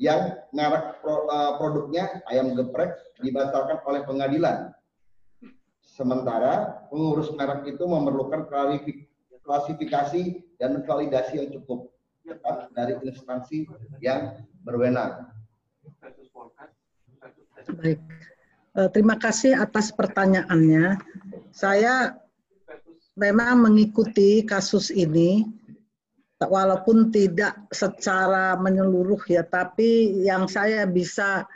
yang merek uh, produknya ayam geprek dibatalkan oleh pengadilan. Sementara pengurus merek itu memerlukan klasifikasi dan validasi yang cukup dari instansi yang berwenang. Baik. Eh, terima kasih atas pertanyaannya. Saya memang mengikuti kasus ini walaupun tidak secara menyeluruh ya, tapi yang saya bisa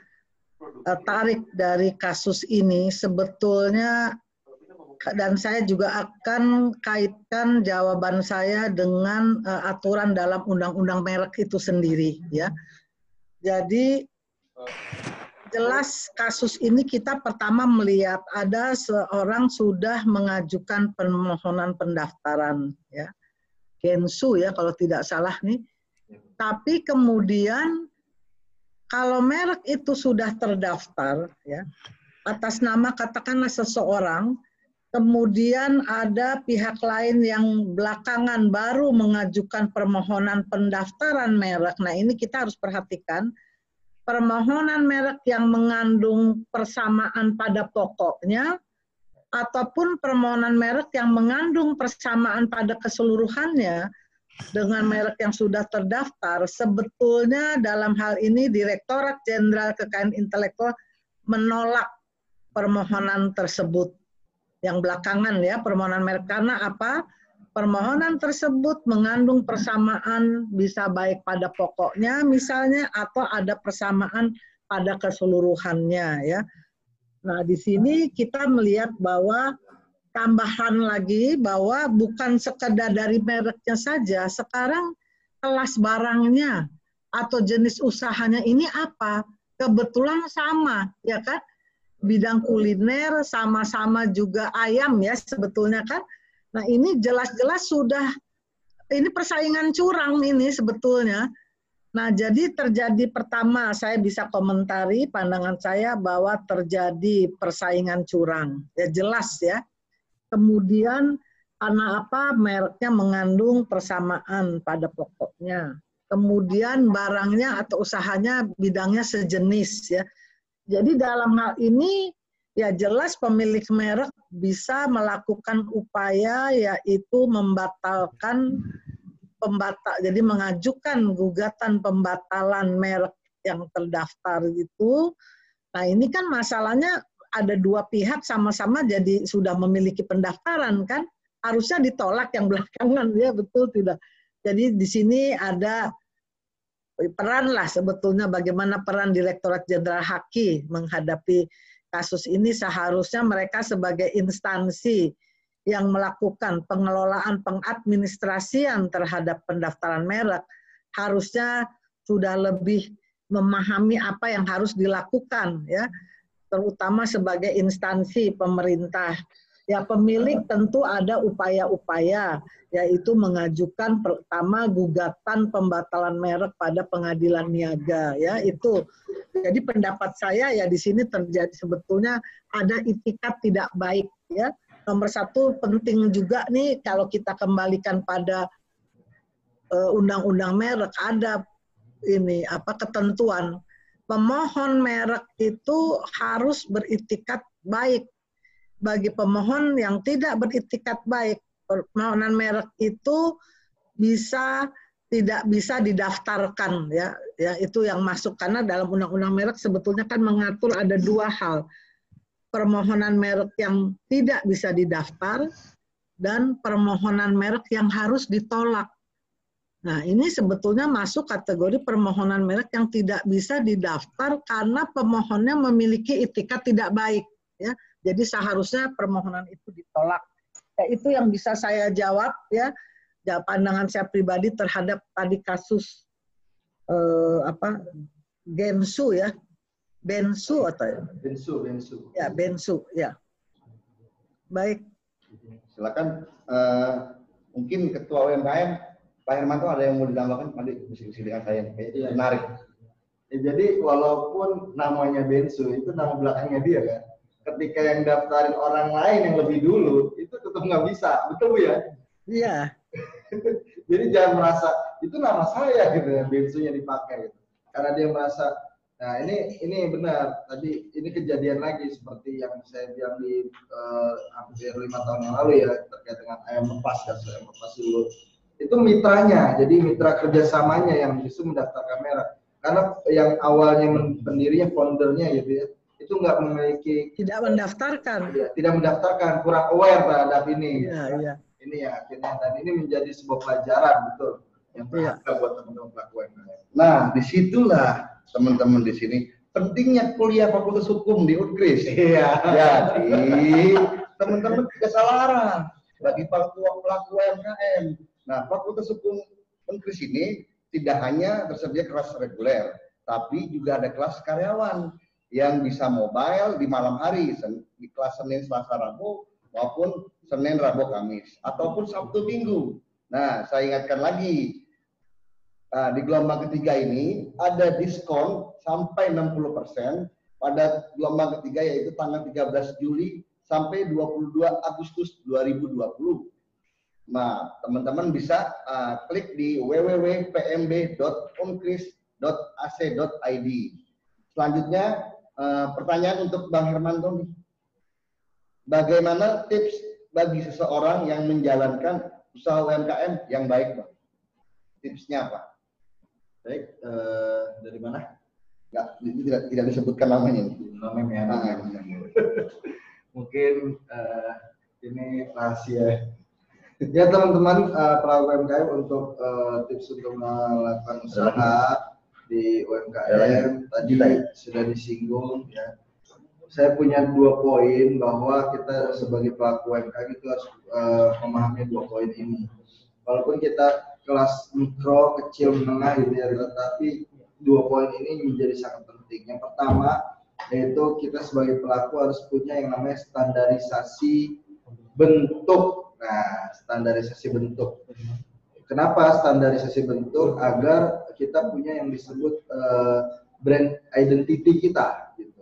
uh, tarik dari kasus ini sebetulnya dan saya juga akan kaitkan jawaban saya dengan uh, aturan dalam undang-undang merek itu sendiri ya. Jadi jelas kasus ini kita pertama melihat ada seorang sudah mengajukan permohonan pendaftaran ya Gensu ya kalau tidak salah nih. Tapi kemudian kalau merek itu sudah terdaftar ya atas nama katakanlah seseorang kemudian ada pihak lain yang belakangan baru mengajukan permohonan pendaftaran merek. Nah, ini kita harus perhatikan permohonan merek yang mengandung persamaan pada pokoknya ataupun permohonan merek yang mengandung persamaan pada keseluruhannya dengan merek yang sudah terdaftar, sebetulnya dalam hal ini Direktorat Jenderal Kekayaan Intelektual menolak permohonan tersebut. Yang belakangan ya, permohonan merek karena apa? Permohonan tersebut mengandung persamaan bisa baik pada pokoknya misalnya atau ada persamaan pada keseluruhannya ya. Nah, di sini kita melihat bahwa tambahan lagi bahwa bukan sekedar dari mereknya saja, sekarang kelas barangnya atau jenis usahanya ini apa? Kebetulan sama, ya kan? Bidang kuliner sama-sama juga ayam ya sebetulnya kan. Nah, ini jelas-jelas sudah ini persaingan curang ini sebetulnya Nah, jadi terjadi pertama saya bisa komentari pandangan saya bahwa terjadi persaingan curang. Ya jelas ya. Kemudian karena apa? Mereknya mengandung persamaan pada pokoknya. Kemudian barangnya atau usahanya bidangnya sejenis ya. Jadi dalam hal ini ya jelas pemilik merek bisa melakukan upaya yaitu membatalkan pembatal jadi mengajukan gugatan pembatalan merek yang terdaftar itu. Nah ini kan masalahnya ada dua pihak sama-sama jadi sudah memiliki pendaftaran kan? Harusnya ditolak yang belakangan ya betul tidak? Jadi di sini ada peran lah sebetulnya bagaimana peran Direktorat Jenderal Haki menghadapi kasus ini. Seharusnya mereka sebagai instansi yang melakukan pengelolaan pengadministrasian terhadap pendaftaran merek harusnya sudah lebih memahami apa yang harus dilakukan ya. Terutama sebagai instansi pemerintah. Ya pemilik tentu ada upaya-upaya yaitu mengajukan pertama gugatan pembatalan merek pada pengadilan niaga ya itu. Jadi pendapat saya ya di sini terjadi sebetulnya ada itikat tidak baik ya nomor satu penting juga nih kalau kita kembalikan pada eh, undang-undang uh, merek ada ini apa ketentuan. Pemohon merek itu harus beritikat baik. Bagi pemohon yang tidak beritikat baik permohonan merek itu bisa tidak bisa didaftarkan ya. Ya itu yang masuk. Karena dalam undang-undang merek sebetulnya kan mengatur ada dua hal permohonan merek yang tidak bisa didaftar dan permohonan merek yang harus ditolak. Nah, ini sebetulnya masuk kategori permohonan merek yang tidak bisa didaftar karena pemohonnya memiliki itikat tidak baik, ya. Jadi seharusnya permohonan itu ditolak. Ya, itu yang bisa saya jawab ya. pandangan saya pribadi terhadap tadi kasus eh, apa Gensu ya Bensu atau ya? Bensu, Bensu. Ya, Bensu, ya. Baik. Silakan uh, mungkin Ketua UMKM Pak Hermanto ada yang mau ditambahkan nanti diskusi dengan saya iya. menarik. Ya, jadi walaupun namanya Bensu itu nama belakangnya dia kan. Ketika yang daftarin orang lain yang lebih dulu itu tetap nggak bisa, betul bu ya? Iya. jadi jangan merasa itu nama saya gitu ya Bensunya dipakai. Gitu karena dia merasa nah ini ini benar tadi ini kejadian lagi seperti yang saya bilang di hampir lima tahun yang lalu ya terkait dengan ayam lepas kasus ayam lepas dulu itu mitranya jadi mitra kerjasamanya yang justru mendaftar kamera karena yang awalnya pendirinya foundernya gitu ya itu nggak memiliki tidak mendaftarkan ya, tidak mendaftarkan kurang aware terhadap ini ya, ya. ini ya akhirnya dan ini menjadi sebuah pelajaran betul yang Iya. berharga buat teman-teman pelaku UMKM. Nah, di situlah teman-teman di sini pentingnya kuliah Fakultas Hukum di Unkris. Iya. Jadi teman-teman tidak salah arah bagi pelaku pelaku UMKM. Nah, Fakultas Hukum Unkris ini tidak hanya tersedia kelas reguler, tapi juga ada kelas karyawan yang bisa mobile di malam hari di kelas Senin, Selasa, Rabu maupun Senin, Rabu, Kamis ataupun Sabtu, Minggu. Nah, saya ingatkan lagi Nah, di gelombang ketiga ini ada diskon sampai 60% pada gelombang ketiga yaitu tanggal 13 Juli sampai 22 Agustus 2020. Nah, teman-teman bisa uh, klik di www.pmb.unkris.ac.id. Selanjutnya, uh, pertanyaan untuk Bang Hermanto nih. Bagaimana tips bagi seseorang yang menjalankan usaha UMKM yang baik, Bang? Tipsnya apa? Baik, eh, dari mana? Nggak, ini tidak, tidak disebutkan namanya. Namanya Ah, ya. Mungkin eh, ini rahasia. Ya teman-teman eh, pelaku UMKM untuk eh, tips untuk melakukan usaha di UMKM tadi sudah disinggung ya. Saya punya dua poin bahwa kita sebagai pelaku UMKM itu harus eh, memahami dua poin ini. Walaupun kita kelas mikro, kecil, menengah gitu ya, tetapi dua poin ini menjadi sangat penting. Yang pertama yaitu kita sebagai pelaku harus punya yang namanya standarisasi bentuk. Nah, standarisasi bentuk. Kenapa standarisasi bentuk? Agar kita punya yang disebut eh, brand identity kita. Gitu.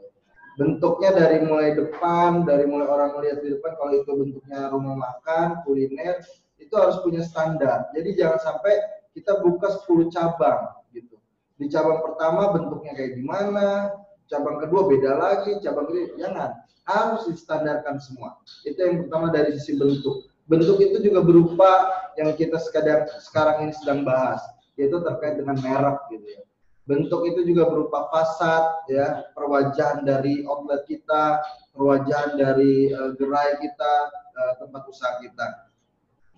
Bentuknya dari mulai depan, dari mulai orang melihat di depan, kalau itu bentuknya rumah makan, kuliner, itu harus punya standar. Jadi jangan sampai kita buka 10 cabang gitu. Di cabang pertama bentuknya kayak gimana, cabang kedua beda lagi, cabang ketiga jangan. Harus distandarkan semua. Itu yang pertama dari sisi bentuk. Bentuk itu juga berupa yang kita sekadar sekarang ini sedang bahas, yaitu terkait dengan merek gitu ya. Bentuk itu juga berupa fasad ya, perwajahan dari outlet kita, perwajahan dari uh, gerai kita, uh, tempat usaha kita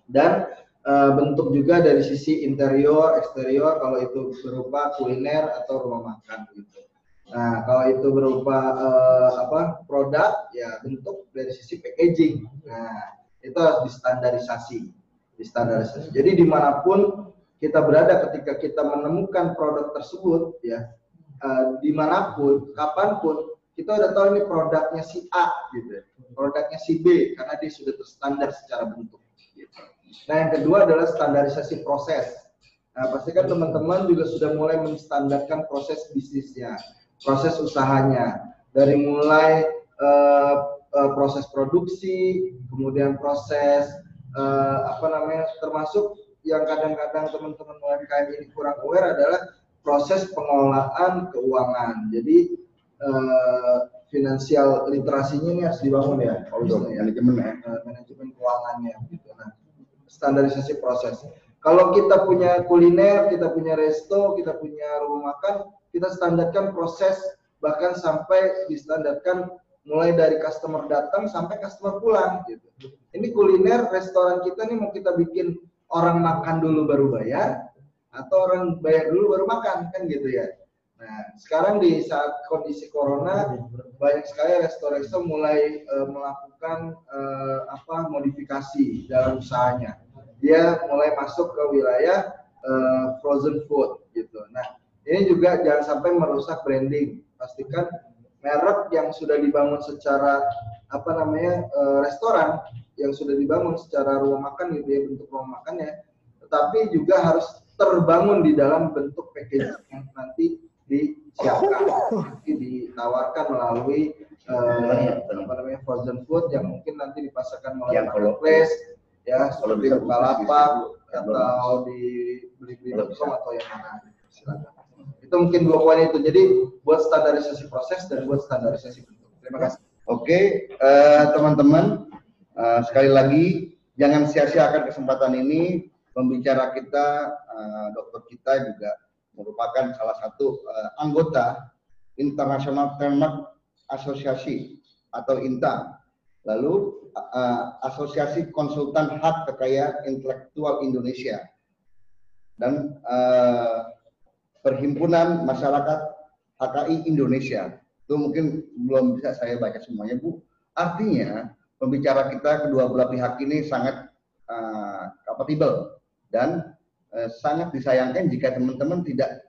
dan uh, bentuk juga dari sisi interior, eksterior kalau itu berupa kuliner atau rumah makan gitu. Nah, kalau itu berupa uh, apa produk ya bentuk dari sisi packaging. Nah, itu harus distandarisasi, distandarisasi. Jadi di mana pun kita berada ketika kita menemukan produk tersebut ya uh, di mana pun, kapan pun kita udah tahu ini produknya si A gitu, produknya si B karena dia sudah terstandar secara bentuk. Gitu. Nah, yang kedua adalah standarisasi proses. Nah, pastikan teman-teman juga sudah mulai menstandarkan proses bisnisnya, proses usahanya. Dari mulai uh, uh, proses produksi, kemudian proses uh, apa namanya, termasuk yang kadang-kadang teman-teman UMKM ini kurang aware adalah proses pengelolaan keuangan. Jadi uh, finansial literasinya ini harus dibangun ya, kalau ya. Manajemen ya. Manajemen keuangannya gitu. Standarisasi proses. Kalau kita punya kuliner, kita punya resto, kita punya rumah makan, kita standarkan proses bahkan sampai distandarkan mulai dari customer datang sampai customer pulang gitu. Ini kuliner restoran kita nih mau kita bikin orang makan dulu baru bayar atau orang bayar dulu baru makan kan gitu ya. Nah, sekarang di saat kondisi corona banyak sekali resto-resto mulai uh, melakukan uh, apa modifikasi dalam usahanya. Dia mulai masuk ke wilayah uh, frozen food gitu. Nah, ini juga jangan sampai merusak branding. Pastikan merek yang sudah dibangun secara apa namanya uh, restoran yang sudah dibangun secara rumah makan gitu ya bentuk rumah makannya, tetapi juga harus terbangun di dalam bentuk packaging yang nanti disiapkan, nanti ditawarkan melalui uh, apa namanya frozen food yang mungkin nanti dipasarkan melalui Yang kalau- marketplace ya seperti Bukalapak bisa, atau di beli-beli.com atau yang mana silakan Itu mungkin dua poin itu. Jadi buat standarisasi proses dan buat standarisasi bentuk. Terima kasih. Oke, uh, teman-teman, uh, sekali lagi jangan sia-siakan kesempatan ini. Pembicara kita, uh, dokter kita juga merupakan salah satu uh, anggota International Trademark Association atau INTA. Lalu uh, Asosiasi Konsultan Hak Kekayaan Intelektual Indonesia dan uh, Perhimpunan Masyarakat HKI Indonesia. Itu mungkin belum bisa saya baca semuanya, Bu. Artinya, pembicara kita kedua belah pihak ini sangat uh, kompatibel dan uh, sangat disayangkan jika teman-teman tidak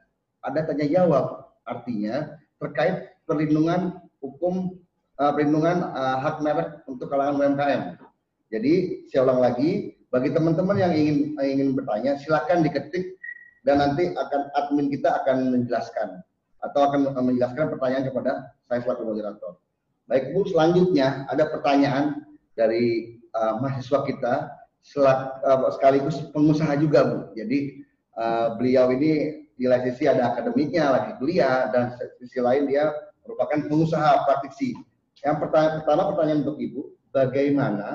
ada tanya jawab. Artinya, terkait perlindungan hukum uh, perlindungan uh, hak merek untuk kalangan UMKM. Jadi saya ulang lagi, bagi teman-teman yang ingin ingin bertanya, silakan diketik dan nanti akan admin kita akan menjelaskan atau akan menjelaskan pertanyaan kepada saya selaku moderator. Baik Bu, selanjutnya ada pertanyaan dari uh, mahasiswa kita selak, uh, sekaligus pengusaha juga Bu. Jadi uh, beliau ini di lain sisi ada akademiknya lagi kuliah dan sisi lain dia merupakan pengusaha praktisi. Yang pertanyaan pertama pertanyaan untuk Ibu, bagaimana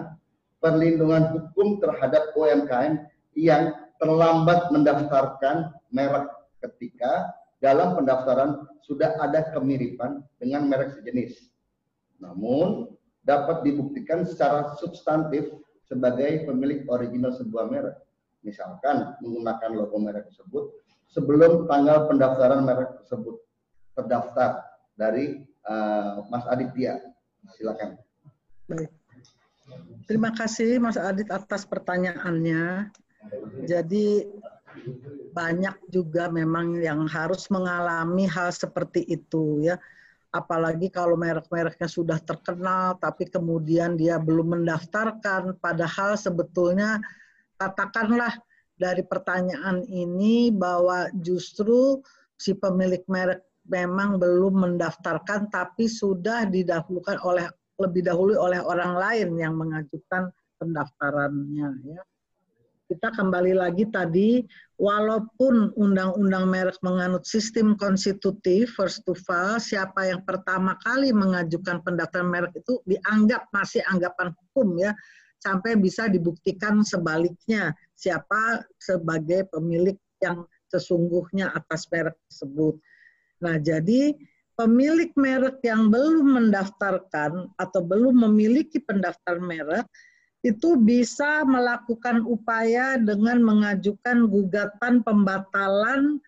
perlindungan hukum terhadap UMKM yang terlambat mendaftarkan merek ketika dalam pendaftaran sudah ada kemiripan dengan merek sejenis. Namun dapat dibuktikan secara substantif sebagai pemilik original sebuah merek. Misalkan menggunakan logo merek tersebut sebelum tanggal pendaftaran merek tersebut terdaftar dari uh, Mas Aditya. Silakan. Baik. Terima kasih Mas Adit atas pertanyaannya. Jadi banyak juga memang yang harus mengalami hal seperti itu ya. Apalagi kalau merek-mereknya sudah terkenal tapi kemudian dia belum mendaftarkan padahal sebetulnya katakanlah dari pertanyaan ini bahwa justru si pemilik merek memang belum mendaftarkan tapi sudah didahulukan oleh lebih dahulu oleh orang lain yang mengajukan pendaftarannya ya. Kita kembali lagi tadi walaupun undang-undang merek menganut sistem konstitutif first to file siapa yang pertama kali mengajukan pendaftaran merek itu dianggap masih anggapan hukum ya sampai bisa dibuktikan sebaliknya siapa sebagai pemilik yang sesungguhnya atas merek tersebut. Nah, jadi pemilik merek yang belum mendaftarkan atau belum memiliki pendaftar merek itu bisa melakukan upaya dengan mengajukan gugatan pembatalan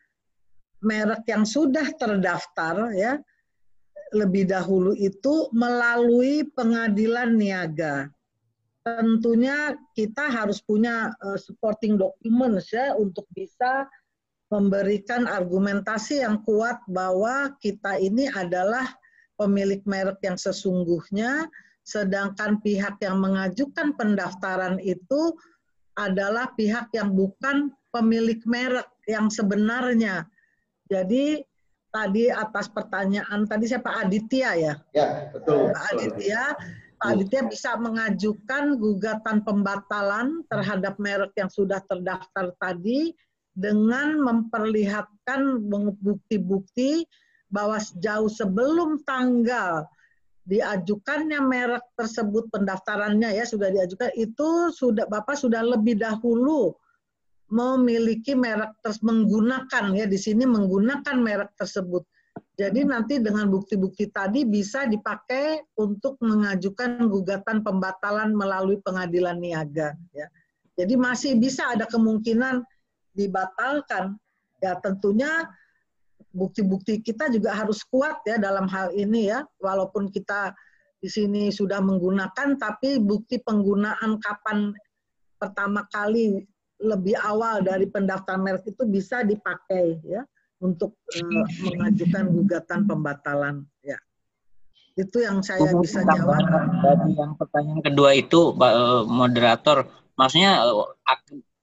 merek yang sudah terdaftar ya lebih dahulu itu melalui pengadilan niaga. Tentunya kita harus punya uh, supporting documents ya untuk bisa memberikan argumentasi yang kuat bahwa kita ini adalah pemilik merek yang sesungguhnya, sedangkan pihak yang mengajukan pendaftaran itu adalah pihak yang bukan pemilik merek yang sebenarnya. Jadi tadi atas pertanyaan tadi siapa Aditya ya? Ya, betul. Pak Aditya, Pak Aditya bisa mengajukan gugatan pembatalan terhadap merek yang sudah terdaftar tadi dengan memperlihatkan bukti-bukti bahwa jauh sebelum tanggal diajukannya merek tersebut pendaftarannya ya sudah diajukan itu sudah Bapak sudah lebih dahulu memiliki merek terus menggunakan ya di sini menggunakan merek tersebut. Jadi nanti dengan bukti-bukti tadi bisa dipakai untuk mengajukan gugatan pembatalan melalui pengadilan niaga ya. Jadi masih bisa ada kemungkinan dibatalkan, ya tentunya bukti-bukti kita juga harus kuat ya dalam hal ini ya. Walaupun kita di sini sudah menggunakan, tapi bukti penggunaan kapan pertama kali lebih awal dari pendaftaran merek itu bisa dipakai ya untuk uh, mengajukan gugatan pembatalan ya. Itu yang saya bisa jawab. Dari yang pertanyaan kedua itu, eh, moderator, maksudnya eh,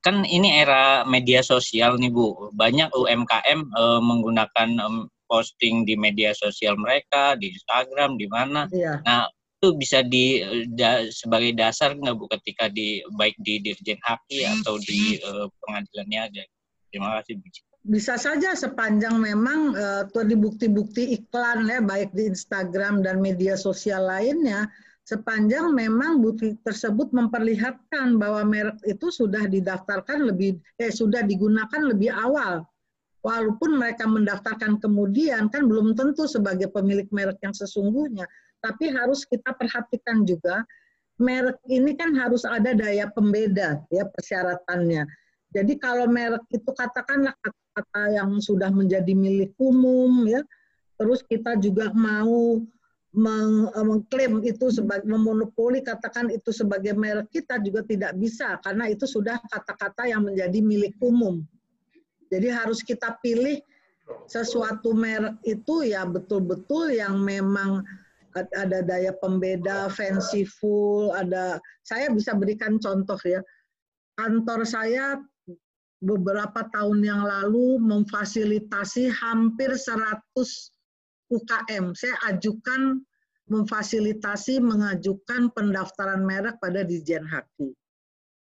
kan ini era media sosial nih Bu. Banyak UMKM uh, eh, menggunakan um, posting di media sosial mereka, di Instagram, di mana. Iya. Nah, itu bisa di da, sebagai dasar nggak Bu ketika di baik di Dirjen Haki atau di uh, pengadilan niaga. Terima kasih Bu. bisa saja sepanjang memang uh, di bukti-bukti iklan ya baik di Instagram dan media sosial lainnya sepanjang memang bukti tersebut memperlihatkan bahwa merek itu sudah didaftarkan lebih eh sudah digunakan lebih awal. Walaupun mereka mendaftarkan kemudian kan belum tentu sebagai pemilik merek yang sesungguhnya. Tapi harus kita perhatikan juga merek ini kan harus ada daya pembeda ya persyaratannya. Jadi kalau merek itu katakanlah kata-kata yang sudah menjadi milik umum ya, terus kita juga mau meng, eh, mengklaim itu sebagai memonopoli katakan itu sebagai merek kita juga tidak bisa karena itu sudah kata-kata yang menjadi milik umum. Jadi harus kita pilih sesuatu merek itu ya betul-betul yang memang ada daya pembeda, fanciful, ada saya bisa berikan contoh ya. Kantor saya beberapa tahun yang lalu memfasilitasi hampir 100 UKM. Saya ajukan memfasilitasi mengajukan pendaftaran merek pada Dijen Haki.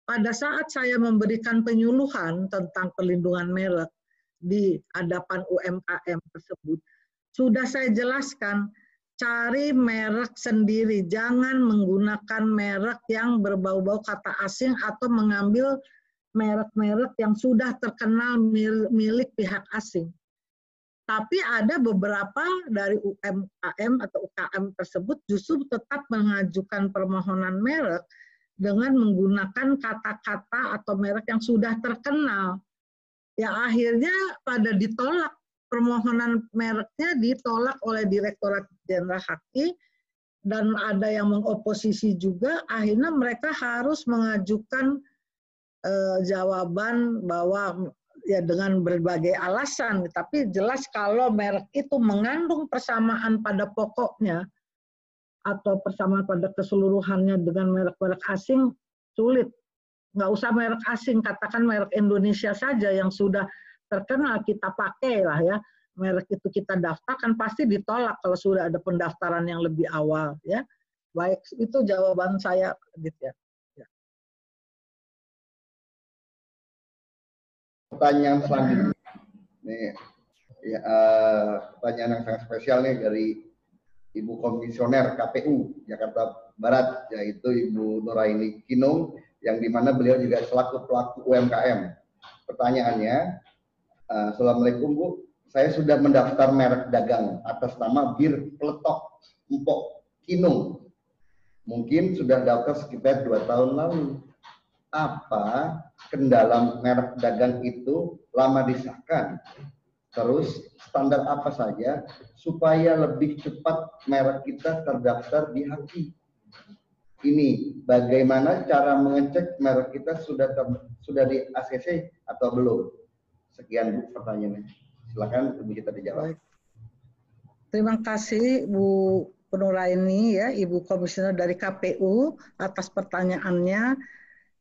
Pada saat saya memberikan penyuluhan tentang perlindungan merek di hadapan UMKM tersebut, sudah saya jelaskan cari merek sendiri, jangan menggunakan merek yang berbau-bau kata asing atau mengambil merek-merek yang sudah terkenal milik pihak asing. Tapi ada beberapa dari UMKM atau UKM tersebut justru tetap mengajukan permohonan merek dengan menggunakan kata-kata atau merek yang sudah terkenal. Ya akhirnya pada ditolak permohonan mereknya ditolak oleh Direktorat Jenderal Haki dan ada yang mengoposisi juga akhirnya mereka harus mengajukan eh, jawaban bahwa ya dengan berbagai alasan, tapi jelas kalau merek itu mengandung persamaan pada pokoknya atau persamaan pada keseluruhannya dengan merek-merek asing sulit. Nggak usah merek asing, katakan merek Indonesia saja yang sudah terkenal kita pakai lah ya. Merek itu kita daftarkan pasti ditolak kalau sudah ada pendaftaran yang lebih awal ya. Baik, itu jawaban saya gitu ya. Pertanyaan selanjutnya. Ini ya, uh, pertanyaan yang sangat spesial nih dari Ibu Komisioner KPU Jakarta Barat, yaitu Ibu Nuraini Kinung, yang di mana beliau juga selaku pelaku UMKM. Pertanyaannya, uh, Assalamualaikum Bu, saya sudah mendaftar merek dagang atas nama Bir Peletok Empok Kinung. Mungkin sudah daftar sekitar dua tahun lalu apa kendala merek dagang itu lama disahkan. Terus standar apa saja supaya lebih cepat merek kita terdaftar di Haki. Ini bagaimana cara mengecek merek kita sudah ter, sudah di ACC atau belum? Sekian Bu pertanyaannya. Silakan Ibu kita dijawab. Terima kasih Bu Penuraini ya Ibu Komisioner dari KPU atas pertanyaannya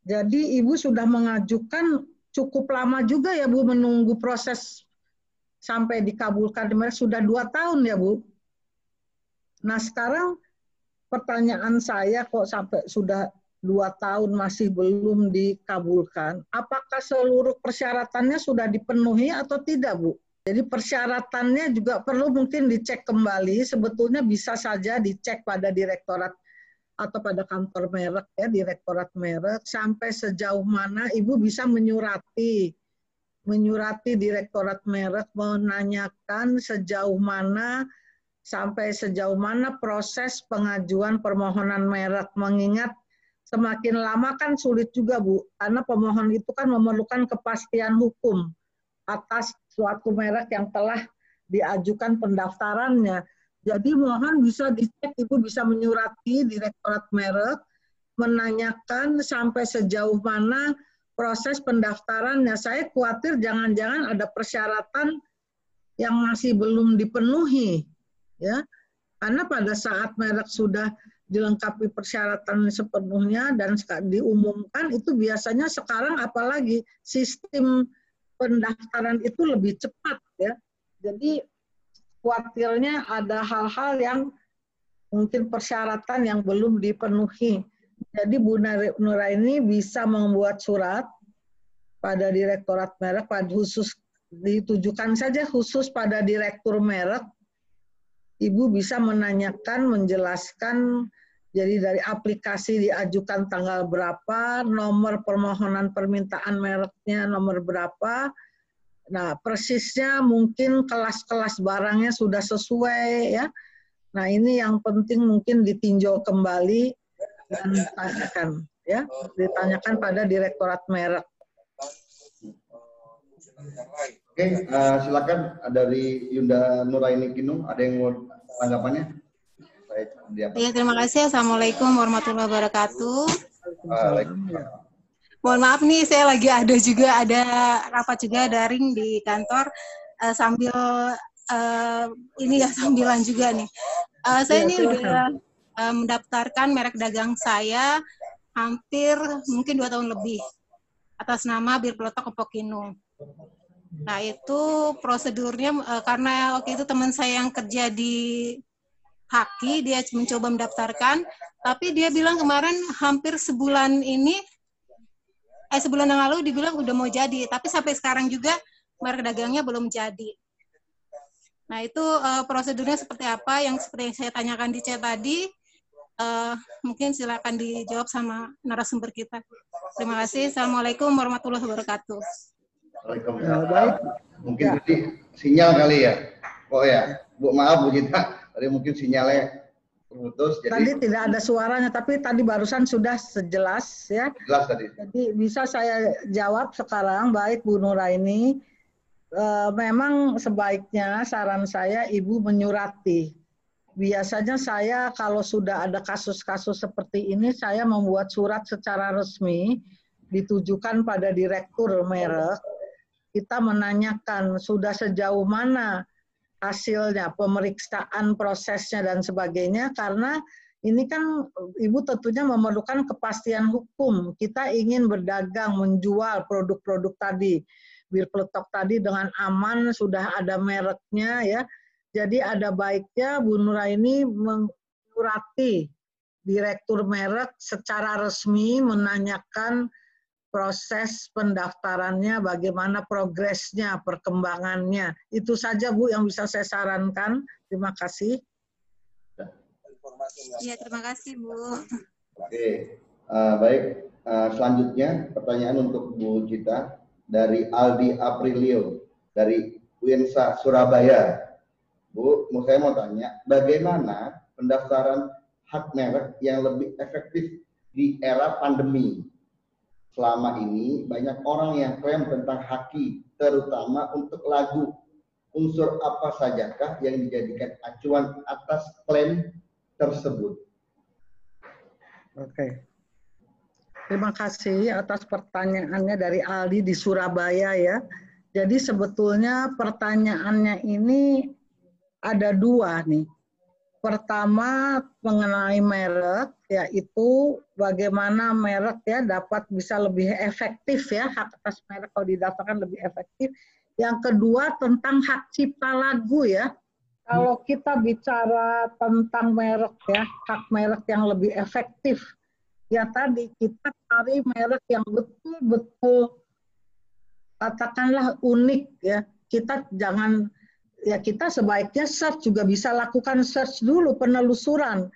jadi Ibu sudah mengajukan cukup lama juga ya Bu menunggu proses sampai dikabulkan. Sudah dua tahun ya Bu. Nah sekarang pertanyaan saya kok sampai sudah dua tahun masih belum dikabulkan. Apakah seluruh persyaratannya sudah dipenuhi atau tidak Bu? Jadi persyaratannya juga perlu mungkin dicek kembali. Sebetulnya bisa saja dicek pada Direktorat atau pada kantor merek ya direktorat merek sampai sejauh mana ibu bisa menyurati menyurati direktorat merek menanyakan sejauh mana sampai sejauh mana proses pengajuan permohonan merek. Mengingat semakin lama kan sulit juga Bu karena pemohon itu kan memerlukan kepastian hukum atas suatu merek yang telah diajukan pendaftarannya jadi mohon bisa dicek, Ibu bisa menyurati Direktorat Merek, menanyakan sampai sejauh mana proses pendaftarannya. Saya khawatir jangan-jangan ada persyaratan yang masih belum dipenuhi, ya. Karena pada saat merek sudah dilengkapi persyaratan sepenuhnya dan diumumkan itu biasanya sekarang apalagi sistem pendaftaran itu lebih cepat ya. Jadi khawatirnya ada hal-hal yang mungkin persyaratan yang belum dipenuhi. Jadi Bu Nura ini bisa membuat surat pada Direktorat Merek pada khusus ditujukan saja khusus pada direktur merek. Ibu bisa menanyakan, menjelaskan jadi dari aplikasi diajukan tanggal berapa, nomor permohonan permintaan mereknya nomor berapa. Nah, persisnya mungkin kelas-kelas barangnya sudah sesuai ya. Nah, ini yang penting mungkin ditinjau kembali dan ditanyakan ya, ditanyakan pada Direktorat Merek. Oke, uh, silakan dari Yunda Nuraini Kinung, ada yang mau tanggapannya? Ya, terima kasih. Assalamualaikum warahmatullahi wabarakatuh. Mohon maaf nih, saya lagi ada juga ada rapat juga daring di kantor uh, sambil uh, ini ya sambilan juga nih. Uh, saya ini udah uh, mendaftarkan merek dagang saya hampir mungkin dua tahun lebih atas nama Bir Peletok Kepokinu. Nah itu prosedurnya uh, karena waktu itu teman saya yang kerja di Haki, dia mencoba mendaftarkan, tapi dia bilang kemarin hampir sebulan ini, eh sebulan yang lalu dibilang udah mau jadi, tapi sampai sekarang juga merek dagangnya belum jadi. Nah itu uh, prosedurnya seperti apa yang seperti yang saya tanyakan di chat tadi, uh, mungkin silakan dijawab sama narasumber kita. Terima kasih. Assalamualaikum warahmatullahi wabarakatuh. Waalaikumsalam. Mungkin ya. sinyal kali ya. Oh ya, Bu maaf Bu Gita tadi mungkin sinyalnya terputus. Jadi, tadi tidak ada suaranya, tapi tadi barusan sudah sejelas ya. Jelas tadi. Jadi bisa saya jawab sekarang, baik Bu Nuraini. E, memang sebaiknya saran saya Ibu menyurati. Biasanya saya kalau sudah ada kasus-kasus seperti ini, saya membuat surat secara resmi ditujukan pada direktur merek. Kita menanyakan sudah sejauh mana hasilnya, pemeriksaan prosesnya dan sebagainya karena ini kan Ibu tentunya memerlukan kepastian hukum. Kita ingin berdagang, menjual produk-produk tadi. Bir peletok tadi dengan aman, sudah ada mereknya ya. Jadi ada baiknya Bu Nuraini mengurati direktur merek secara resmi menanyakan proses pendaftarannya, bagaimana progresnya, perkembangannya. Itu saja Bu yang bisa saya sarankan. Terima kasih. Iya, terima kasih Bu. Oke, uh, baik. Uh, selanjutnya pertanyaan untuk Bu Cita dari Aldi Aprilio dari UINSA Surabaya. Bu, mau saya mau tanya, bagaimana pendaftaran hak merek yang lebih efektif di era pandemi? Selama ini banyak orang yang klaim tentang haki, terutama untuk lagu. Unsur apa sajakah yang dijadikan acuan atas klaim tersebut? Oke. Terima kasih atas pertanyaannya dari Aldi di Surabaya ya. Jadi sebetulnya pertanyaannya ini ada dua nih. Pertama mengenai merek yaitu bagaimana merek ya dapat bisa lebih efektif ya hak atas merek kalau didaftarkan lebih efektif. Yang kedua tentang hak cipta lagu ya. Kalau kita bicara tentang merek ya, hak merek yang lebih efektif, ya tadi kita cari merek yang betul-betul katakanlah unik ya. Kita jangan ya kita sebaiknya search juga bisa lakukan search dulu penelusuran.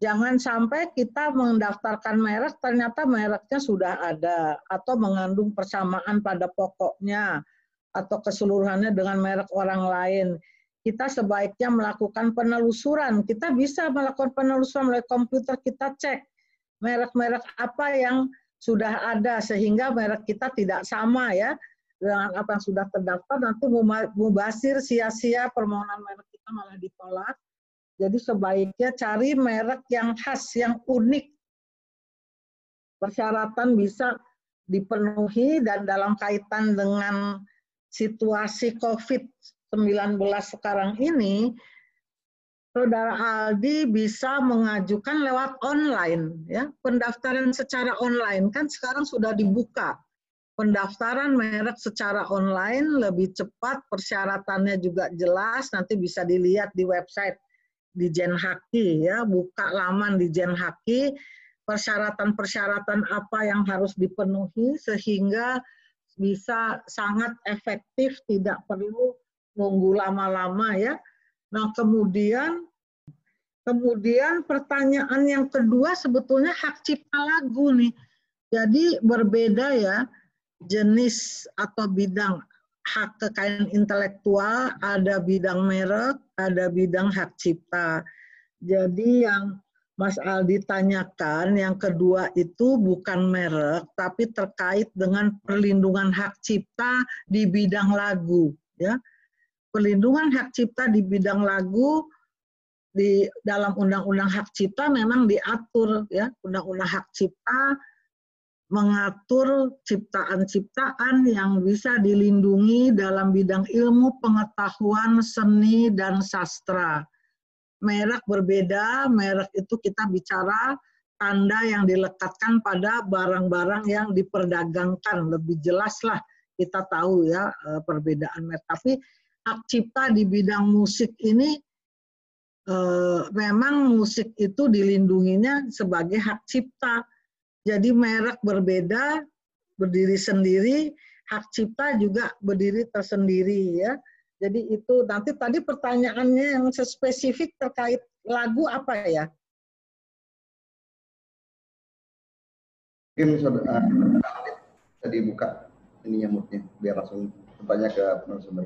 Jangan sampai kita mendaftarkan merek ternyata mereknya sudah ada atau mengandung persamaan pada pokoknya atau keseluruhannya dengan merek orang lain. Kita sebaiknya melakukan penelusuran. Kita bisa melakukan penelusuran melalui komputer kita cek merek-merek apa yang sudah ada sehingga merek kita tidak sama ya dengan apa yang sudah terdaftar nanti mubasir sia-sia permohonan merek kita malah ditolak. Jadi sebaiknya cari merek yang khas, yang unik. Persyaratan bisa dipenuhi dan dalam kaitan dengan situasi COVID-19 sekarang ini, Saudara Aldi bisa mengajukan lewat online, ya pendaftaran secara online kan sekarang sudah dibuka pendaftaran merek secara online lebih cepat, persyaratannya juga jelas, nanti bisa dilihat di website di Jenhaki ya, buka laman di Jenhaki, persyaratan-persyaratan apa yang harus dipenuhi sehingga bisa sangat efektif, tidak perlu nunggu lama-lama ya. Nah kemudian kemudian pertanyaan yang kedua sebetulnya hak cipta lagu nih. Jadi berbeda ya jenis atau bidang hak kekayaan intelektual, ada bidang merek, ada bidang hak cipta. Jadi yang Mas Aldi tanyakan, yang kedua itu bukan merek, tapi terkait dengan perlindungan hak cipta di bidang lagu. Ya, perlindungan hak cipta di bidang lagu di dalam undang-undang hak cipta memang diatur ya, undang-undang hak cipta mengatur ciptaan-ciptaan yang bisa dilindungi dalam bidang ilmu, pengetahuan, seni, dan sastra merek berbeda, merek itu kita bicara tanda yang dilekatkan pada barang-barang yang diperdagangkan. Lebih jelas lah kita tahu ya eh, perbedaan merek. Tapi hak cipta di bidang musik ini eh, memang musik itu dilindunginya sebagai hak cipta. Jadi merek berbeda, berdiri sendiri, hak cipta juga berdiri tersendiri ya. Jadi itu nanti tadi pertanyaannya yang spesifik terkait lagu apa ya? Mungkin saudara bisa dibuka ini nyamuknya biar langsung bertanya ke narasumber.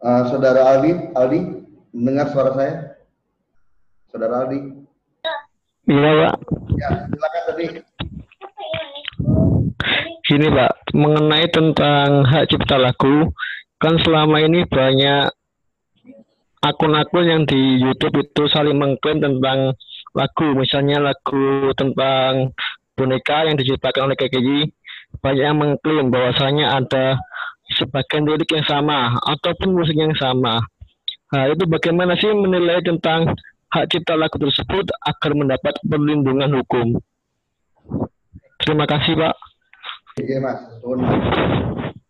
Uh, saudara Aldi, Aldi, mendengar suara saya? Saudara Aldi? Iya, Pak. Ya, silakan tadi Gini Pak, mengenai tentang hak cipta lagu, kan selama ini banyak akun-akun yang di YouTube itu saling mengklaim tentang lagu, misalnya lagu tentang boneka yang diciptakan oleh KKJ, banyak yang mengklaim bahwasanya ada sebagian lirik yang sama ataupun musik yang sama. Nah, itu bagaimana sih menilai tentang hak cipta lagu tersebut agar mendapat perlindungan hukum? Terima kasih, Pak. Iya Mas,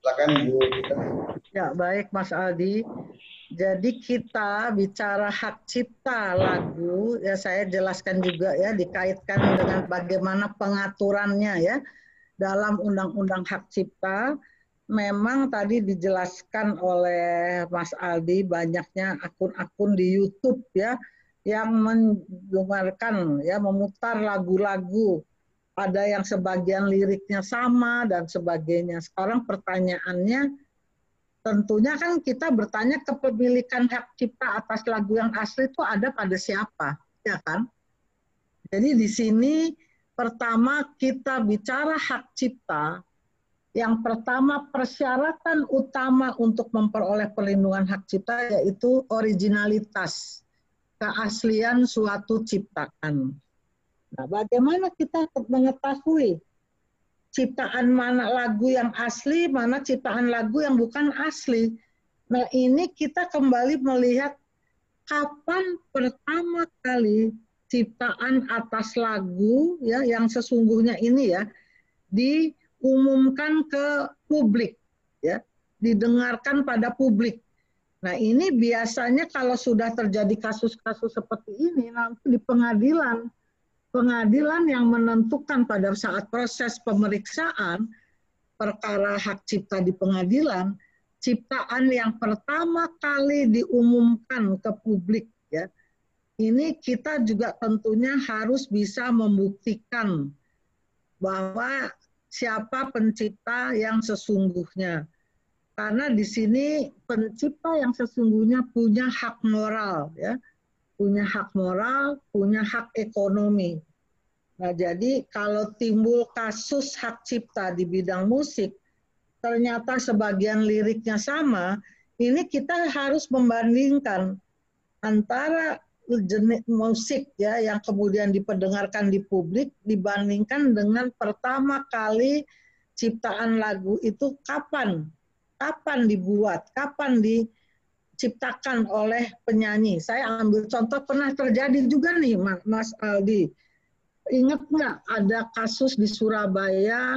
silakan Bu. Ya baik Mas Aldi. Jadi kita bicara hak cipta lagu, ya saya jelaskan juga ya dikaitkan dengan bagaimana pengaturannya ya dalam Undang-Undang Hak Cipta. Memang tadi dijelaskan oleh Mas Aldi banyaknya akun-akun di YouTube ya yang mendengarkan ya memutar lagu-lagu ada yang sebagian liriknya sama dan sebagainya. Sekarang pertanyaannya tentunya kan kita bertanya kepemilikan hak cipta atas lagu yang asli itu ada pada siapa, ya kan? Jadi di sini pertama kita bicara hak cipta, yang pertama persyaratan utama untuk memperoleh perlindungan hak cipta yaitu originalitas, keaslian suatu ciptaan. Nah, bagaimana kita mengetahui ciptaan mana lagu yang asli, mana ciptaan lagu yang bukan asli? Nah, ini kita kembali melihat kapan pertama kali ciptaan atas lagu ya yang sesungguhnya ini ya diumumkan ke publik ya, didengarkan pada publik. Nah, ini biasanya kalau sudah terjadi kasus-kasus seperti ini nanti di pengadilan pengadilan yang menentukan pada saat proses pemeriksaan perkara hak cipta di pengadilan, ciptaan yang pertama kali diumumkan ke publik ya. Ini kita juga tentunya harus bisa membuktikan bahwa siapa pencipta yang sesungguhnya. Karena di sini pencipta yang sesungguhnya punya hak moral ya punya hak moral, punya hak ekonomi. Nah, jadi kalau timbul kasus hak cipta di bidang musik, ternyata sebagian liriknya sama, ini kita harus membandingkan antara jenis musik ya yang kemudian diperdengarkan di publik dibandingkan dengan pertama kali ciptaan lagu itu kapan kapan dibuat, kapan di diciptakan oleh penyanyi. Saya ambil contoh pernah terjadi juga nih Mas Aldi. Ingat nggak ada kasus di Surabaya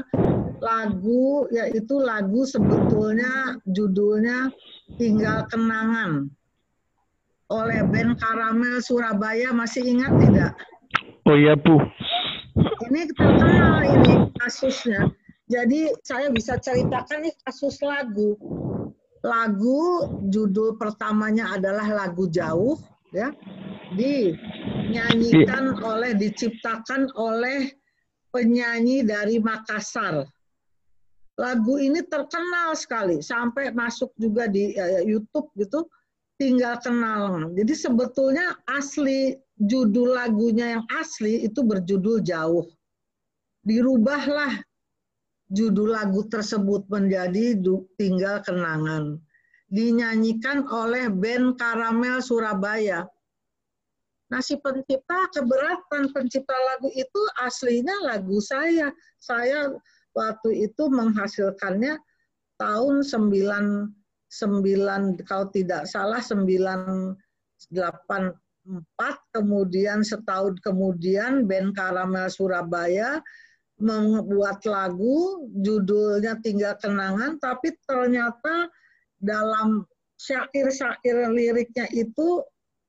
lagu yaitu lagu sebetulnya judulnya Tinggal Kenangan oleh band Karamel Surabaya masih ingat tidak? Oh iya Bu. ini terkenal ini kasusnya. Jadi saya bisa ceritakan nih kasus lagu. Lagu judul pertamanya adalah lagu jauh ya. Dinyanyikan oleh diciptakan oleh penyanyi dari Makassar. Lagu ini terkenal sekali sampai masuk juga di uh, YouTube gitu tinggal kenal. Jadi sebetulnya asli judul lagunya yang asli itu berjudul jauh. Dirubahlah judul lagu tersebut menjadi tinggal kenangan. Dinyanyikan oleh band Karamel Surabaya. Nah si pencipta keberatan pencipta lagu itu aslinya lagu saya. Saya waktu itu menghasilkannya tahun 9 sembilan kalau tidak salah sembilan delapan empat kemudian setahun kemudian band Karamel Surabaya membuat lagu judulnya Tinggal Kenangan tapi ternyata dalam syair-syair liriknya itu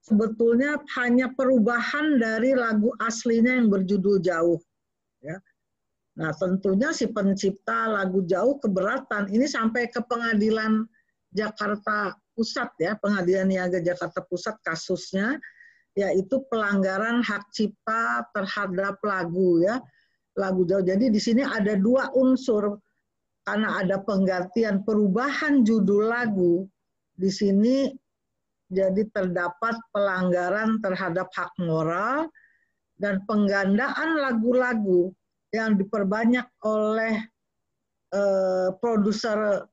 sebetulnya hanya perubahan dari lagu aslinya yang berjudul Jauh ya. Nah, tentunya si pencipta lagu Jauh keberatan ini sampai ke pengadilan Jakarta Pusat ya, Pengadilan Niaga Jakarta Pusat kasusnya yaitu pelanggaran hak cipta terhadap lagu ya, lagu jauh. Jadi di sini ada dua unsur karena ada penggantian perubahan judul lagu di sini jadi terdapat pelanggaran terhadap hak moral dan penggandaan lagu-lagu yang diperbanyak oleh eh, produser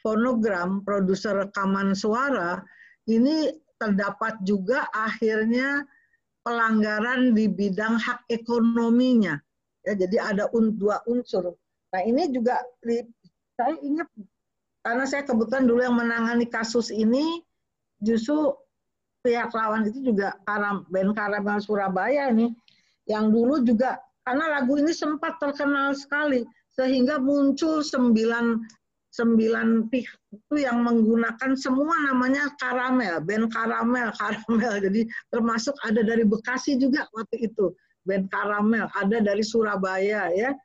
fonogram, produser rekaman suara, ini terdapat juga akhirnya pelanggaran di bidang hak ekonominya. Ya, jadi ada un, dua unsur. Nah ini juga saya ingat karena saya kebetulan dulu yang menangani kasus ini justru pihak lawan itu juga Karam, band Karamel Surabaya ini yang dulu juga karena lagu ini sempat terkenal sekali sehingga muncul sembilan sembilan pihak itu yang menggunakan semua namanya karamel, band karamel, karamel. Jadi termasuk ada dari Bekasi juga waktu itu, band karamel, ada dari Surabaya ya.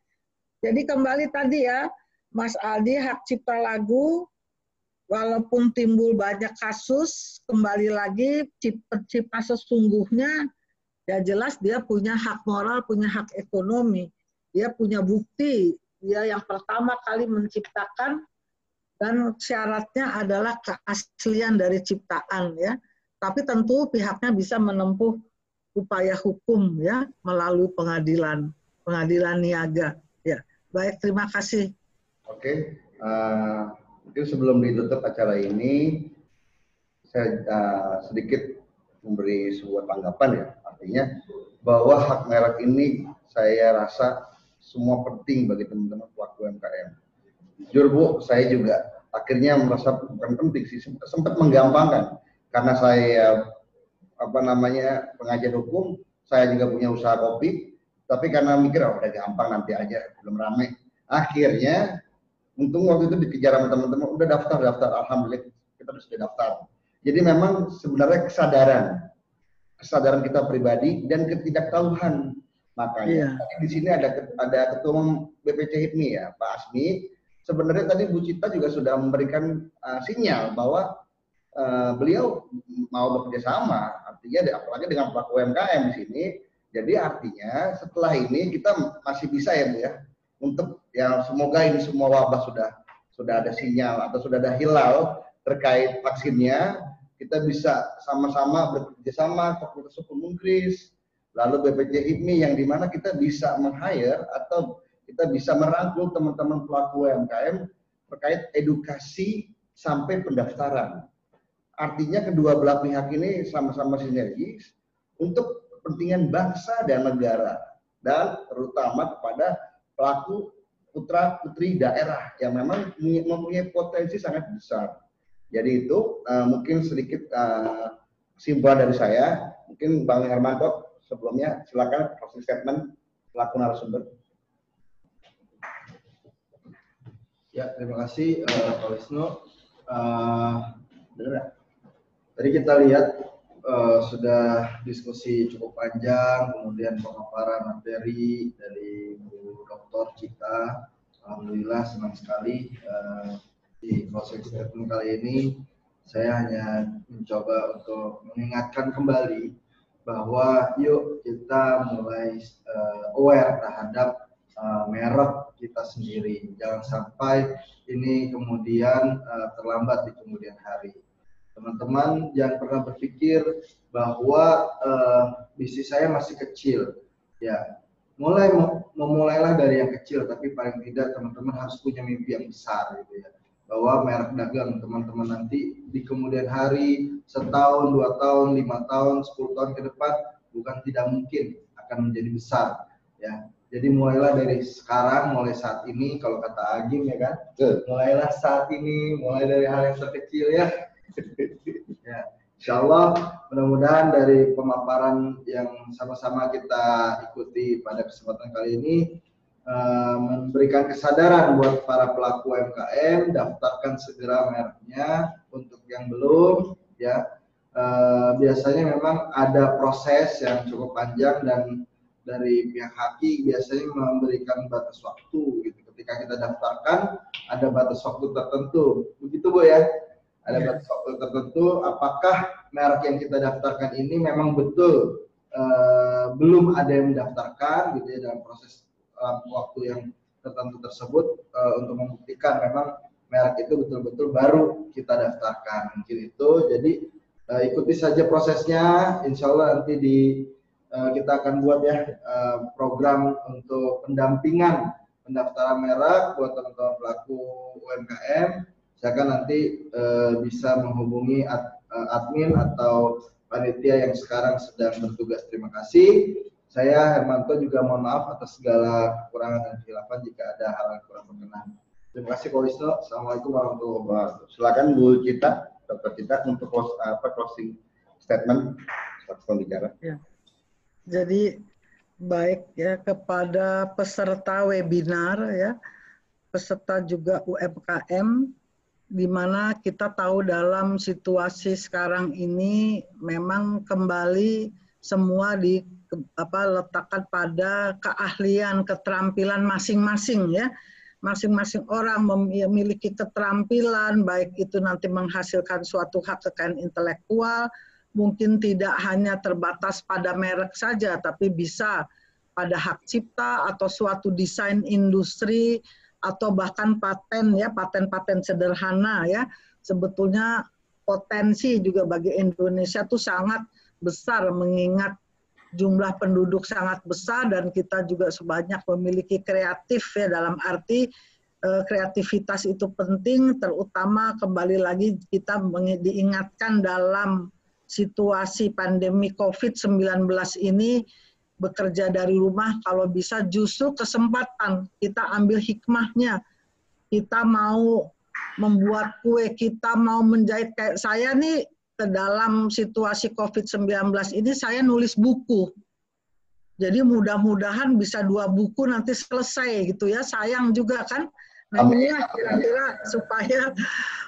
Jadi kembali tadi ya, Mas Aldi hak cipta lagu, walaupun timbul banyak kasus, kembali lagi cipta sesungguhnya, ya jelas dia punya hak moral, punya hak ekonomi, dia punya bukti, dia yang pertama kali menciptakan dan syaratnya adalah keaslian dari ciptaan ya. Tapi tentu pihaknya bisa menempuh upaya hukum ya melalui pengadilan pengadilan niaga ya. Baik, terima kasih. Oke, uh, mungkin sebelum ditutup acara ini saya uh, sedikit memberi sebuah tanggapan ya. Artinya bahwa hak merek ini saya rasa semua penting bagi teman-teman pelaku UMKM jujur Bu, saya juga akhirnya merasa bukan penting sih, sempat menggampangkan karena saya apa namanya pengajar hukum, saya juga punya usaha kopi, tapi karena mikir oh, udah gampang nanti aja belum ramai. Akhirnya untung waktu itu dikejar sama teman-teman udah daftar daftar alhamdulillah kita sudah daftar. Jadi memang sebenarnya kesadaran kesadaran kita pribadi dan ketidaktahuan makanya yeah. di sini ada ada ketua BPC HIPMI ya Pak Asmi sebenarnya tadi Bu Cita juga sudah memberikan uh, sinyal bahwa uh, beliau mau bekerja sama, artinya apalagi dengan pelaku UMKM di sini. Jadi artinya setelah ini kita masih bisa ya Bu ya, untuk ya semoga ini semua wabah sudah sudah ada sinyal atau sudah ada hilal terkait vaksinnya, kita bisa sama-sama bekerja sama Fakultas Hukum Inggris, lalu BPJ IPMI yang di mana kita bisa meng-hire atau kita bisa merangkul teman-teman pelaku UMKM terkait edukasi sampai pendaftaran. Artinya kedua belah pihak ini sama-sama sinergis untuk kepentingan bangsa dan negara dan terutama kepada pelaku putra putri daerah yang memang mempunyai potensi sangat besar. Jadi itu uh, mungkin sedikit uh, kesimpulan dari saya. Mungkin Bang Hermanto sebelumnya silakan closing statement pelaku narasumber. Ya, terima kasih uh, Pak Wisnu. Uh, Tadi kita lihat uh, sudah diskusi cukup panjang, kemudian pemaparan materi dari Bu Dr. Cita. Alhamdulillah senang sekali uh, di closing statement kali ini saya hanya mencoba untuk mengingatkan kembali bahwa yuk kita mulai uh, aware terhadap uh, merek kita sendiri. Jangan sampai ini kemudian uh, terlambat di kemudian hari teman-teman jangan pernah berpikir bahwa uh, bisnis saya masih kecil. Ya mulai memulailah dari yang kecil tapi paling tidak teman-teman harus punya mimpi yang besar gitu ya. Bahwa merek dagang teman-teman nanti di kemudian hari setahun dua tahun lima tahun sepuluh tahun ke depan bukan tidak mungkin akan menjadi besar ya. Jadi mulailah dari sekarang mulai saat ini kalau kata Agim ya kan mulailah saat ini mulai dari hal yang terkecil ya ya, insya Allah mudah-mudahan dari pemaparan yang sama-sama kita ikuti pada kesempatan kali ini uh, memberikan kesadaran buat para pelaku UMKM daftarkan segera mereknya. Untuk yang belum ya uh, biasanya memang ada proses yang cukup panjang dan dari pihak haki biasanya memberikan batas waktu gitu. Ketika kita daftarkan ada batas waktu tertentu. Begitu bu ya ada yeah. batas waktu tertentu apakah merek yang kita daftarkan ini memang betul uh, belum ada yang mendaftarkan gitu ya dalam proses uh, waktu yang tertentu tersebut uh, untuk membuktikan memang merek itu betul-betul baru kita daftarkan mungkin itu jadi uh, ikuti saja prosesnya. Insya Allah nanti di uh, kita akan buat ya uh, program untuk pendampingan pendaftaran merek buat teman-teman pelaku UMKM silakan nanti uh, bisa menghubungi ad, uh, admin atau panitia yang sekarang sedang bertugas. Terima kasih. Saya Hermanto juga mohon maaf atas segala kekurangan dan kehilafan jika ada hal yang kurang berkenan. Terima kasih Pak Wisnu. Assalamualaikum warahmatullahi wabarakatuh. Silakan Bu Cita, Dr. Cita untuk close, apa, closing statement pembicara. Ya. Jadi baik ya kepada peserta webinar ya, peserta juga UMKM di mana kita tahu dalam situasi sekarang ini memang kembali semua di apa letakkan pada keahlian keterampilan masing-masing ya. Masing-masing orang memiliki keterampilan baik itu nanti menghasilkan suatu hak kekayaan intelektual mungkin tidak hanya terbatas pada merek saja tapi bisa pada hak cipta atau suatu desain industri atau bahkan paten ya paten-paten sederhana ya. Sebetulnya potensi juga bagi Indonesia itu sangat besar mengingat jumlah penduduk sangat besar dan kita juga sebanyak memiliki kreatif ya dalam arti eh, kreativitas itu penting terutama kembali lagi kita diingatkan dalam situasi pandemi COVID-19 ini bekerja dari rumah kalau bisa justru kesempatan kita ambil hikmahnya. Kita mau membuat kue kita mau menjahit. Kayak saya nih ke dalam situasi COVID-19 ini saya nulis buku. Jadi mudah-mudahan bisa dua buku nanti selesai gitu ya. Sayang juga kan nah ini kira-kira supaya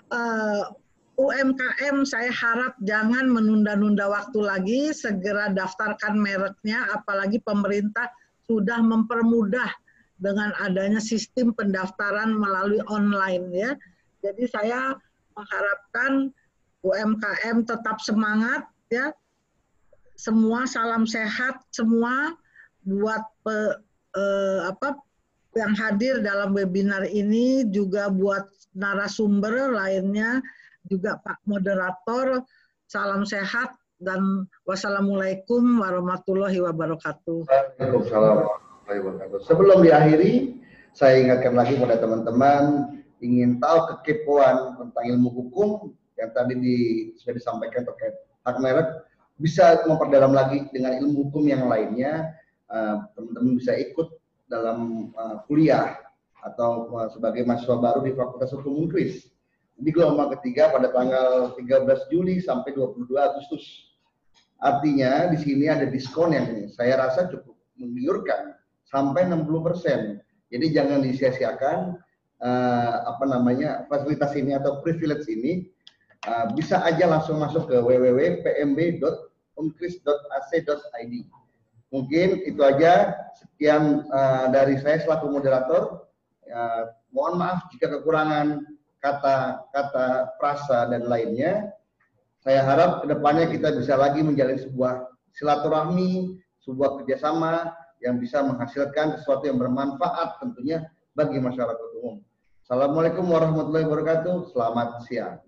uh, UMKM saya harap jangan menunda-nunda waktu lagi, segera daftarkan mereknya, apalagi pemerintah sudah mempermudah dengan adanya sistem pendaftaran melalui online ya. Jadi saya mengharapkan UMKM tetap semangat ya. Semua salam sehat semua buat pe, eh, apa yang hadir dalam webinar ini juga buat narasumber lainnya juga Pak Moderator. Salam sehat dan wassalamualaikum warahmatullahi wabarakatuh. Waalaikumsalam warahmatullahi wabarakatuh. Sebelum diakhiri, saya ingatkan lagi pada teman-teman ingin tahu kekepoan tentang ilmu hukum yang tadi di, sudah disampaikan terkait hak merek bisa memperdalam lagi dengan ilmu hukum yang lainnya eh, teman-teman bisa ikut dalam uh, kuliah atau uh, sebagai mahasiswa baru di Fakultas Hukum Unkris di gelombang ketiga pada tanggal 13 Juli sampai 22 Agustus. Artinya di sini ada diskon yang saya rasa cukup menggiurkan sampai 60 persen. Jadi jangan disia-siakan uh, apa namanya fasilitas ini atau privilege ini uh, bisa aja langsung masuk ke www.pmb.unkris.ac.id. Mungkin itu aja sekian uh, dari saya selaku moderator. Uh, mohon maaf jika kekurangan kata-kata frasa dan lainnya. Saya harap ke depannya kita bisa lagi menjalin sebuah silaturahmi, sebuah kerjasama yang bisa menghasilkan sesuatu yang bermanfaat tentunya bagi masyarakat umum. Assalamualaikum warahmatullahi wabarakatuh. Selamat siang.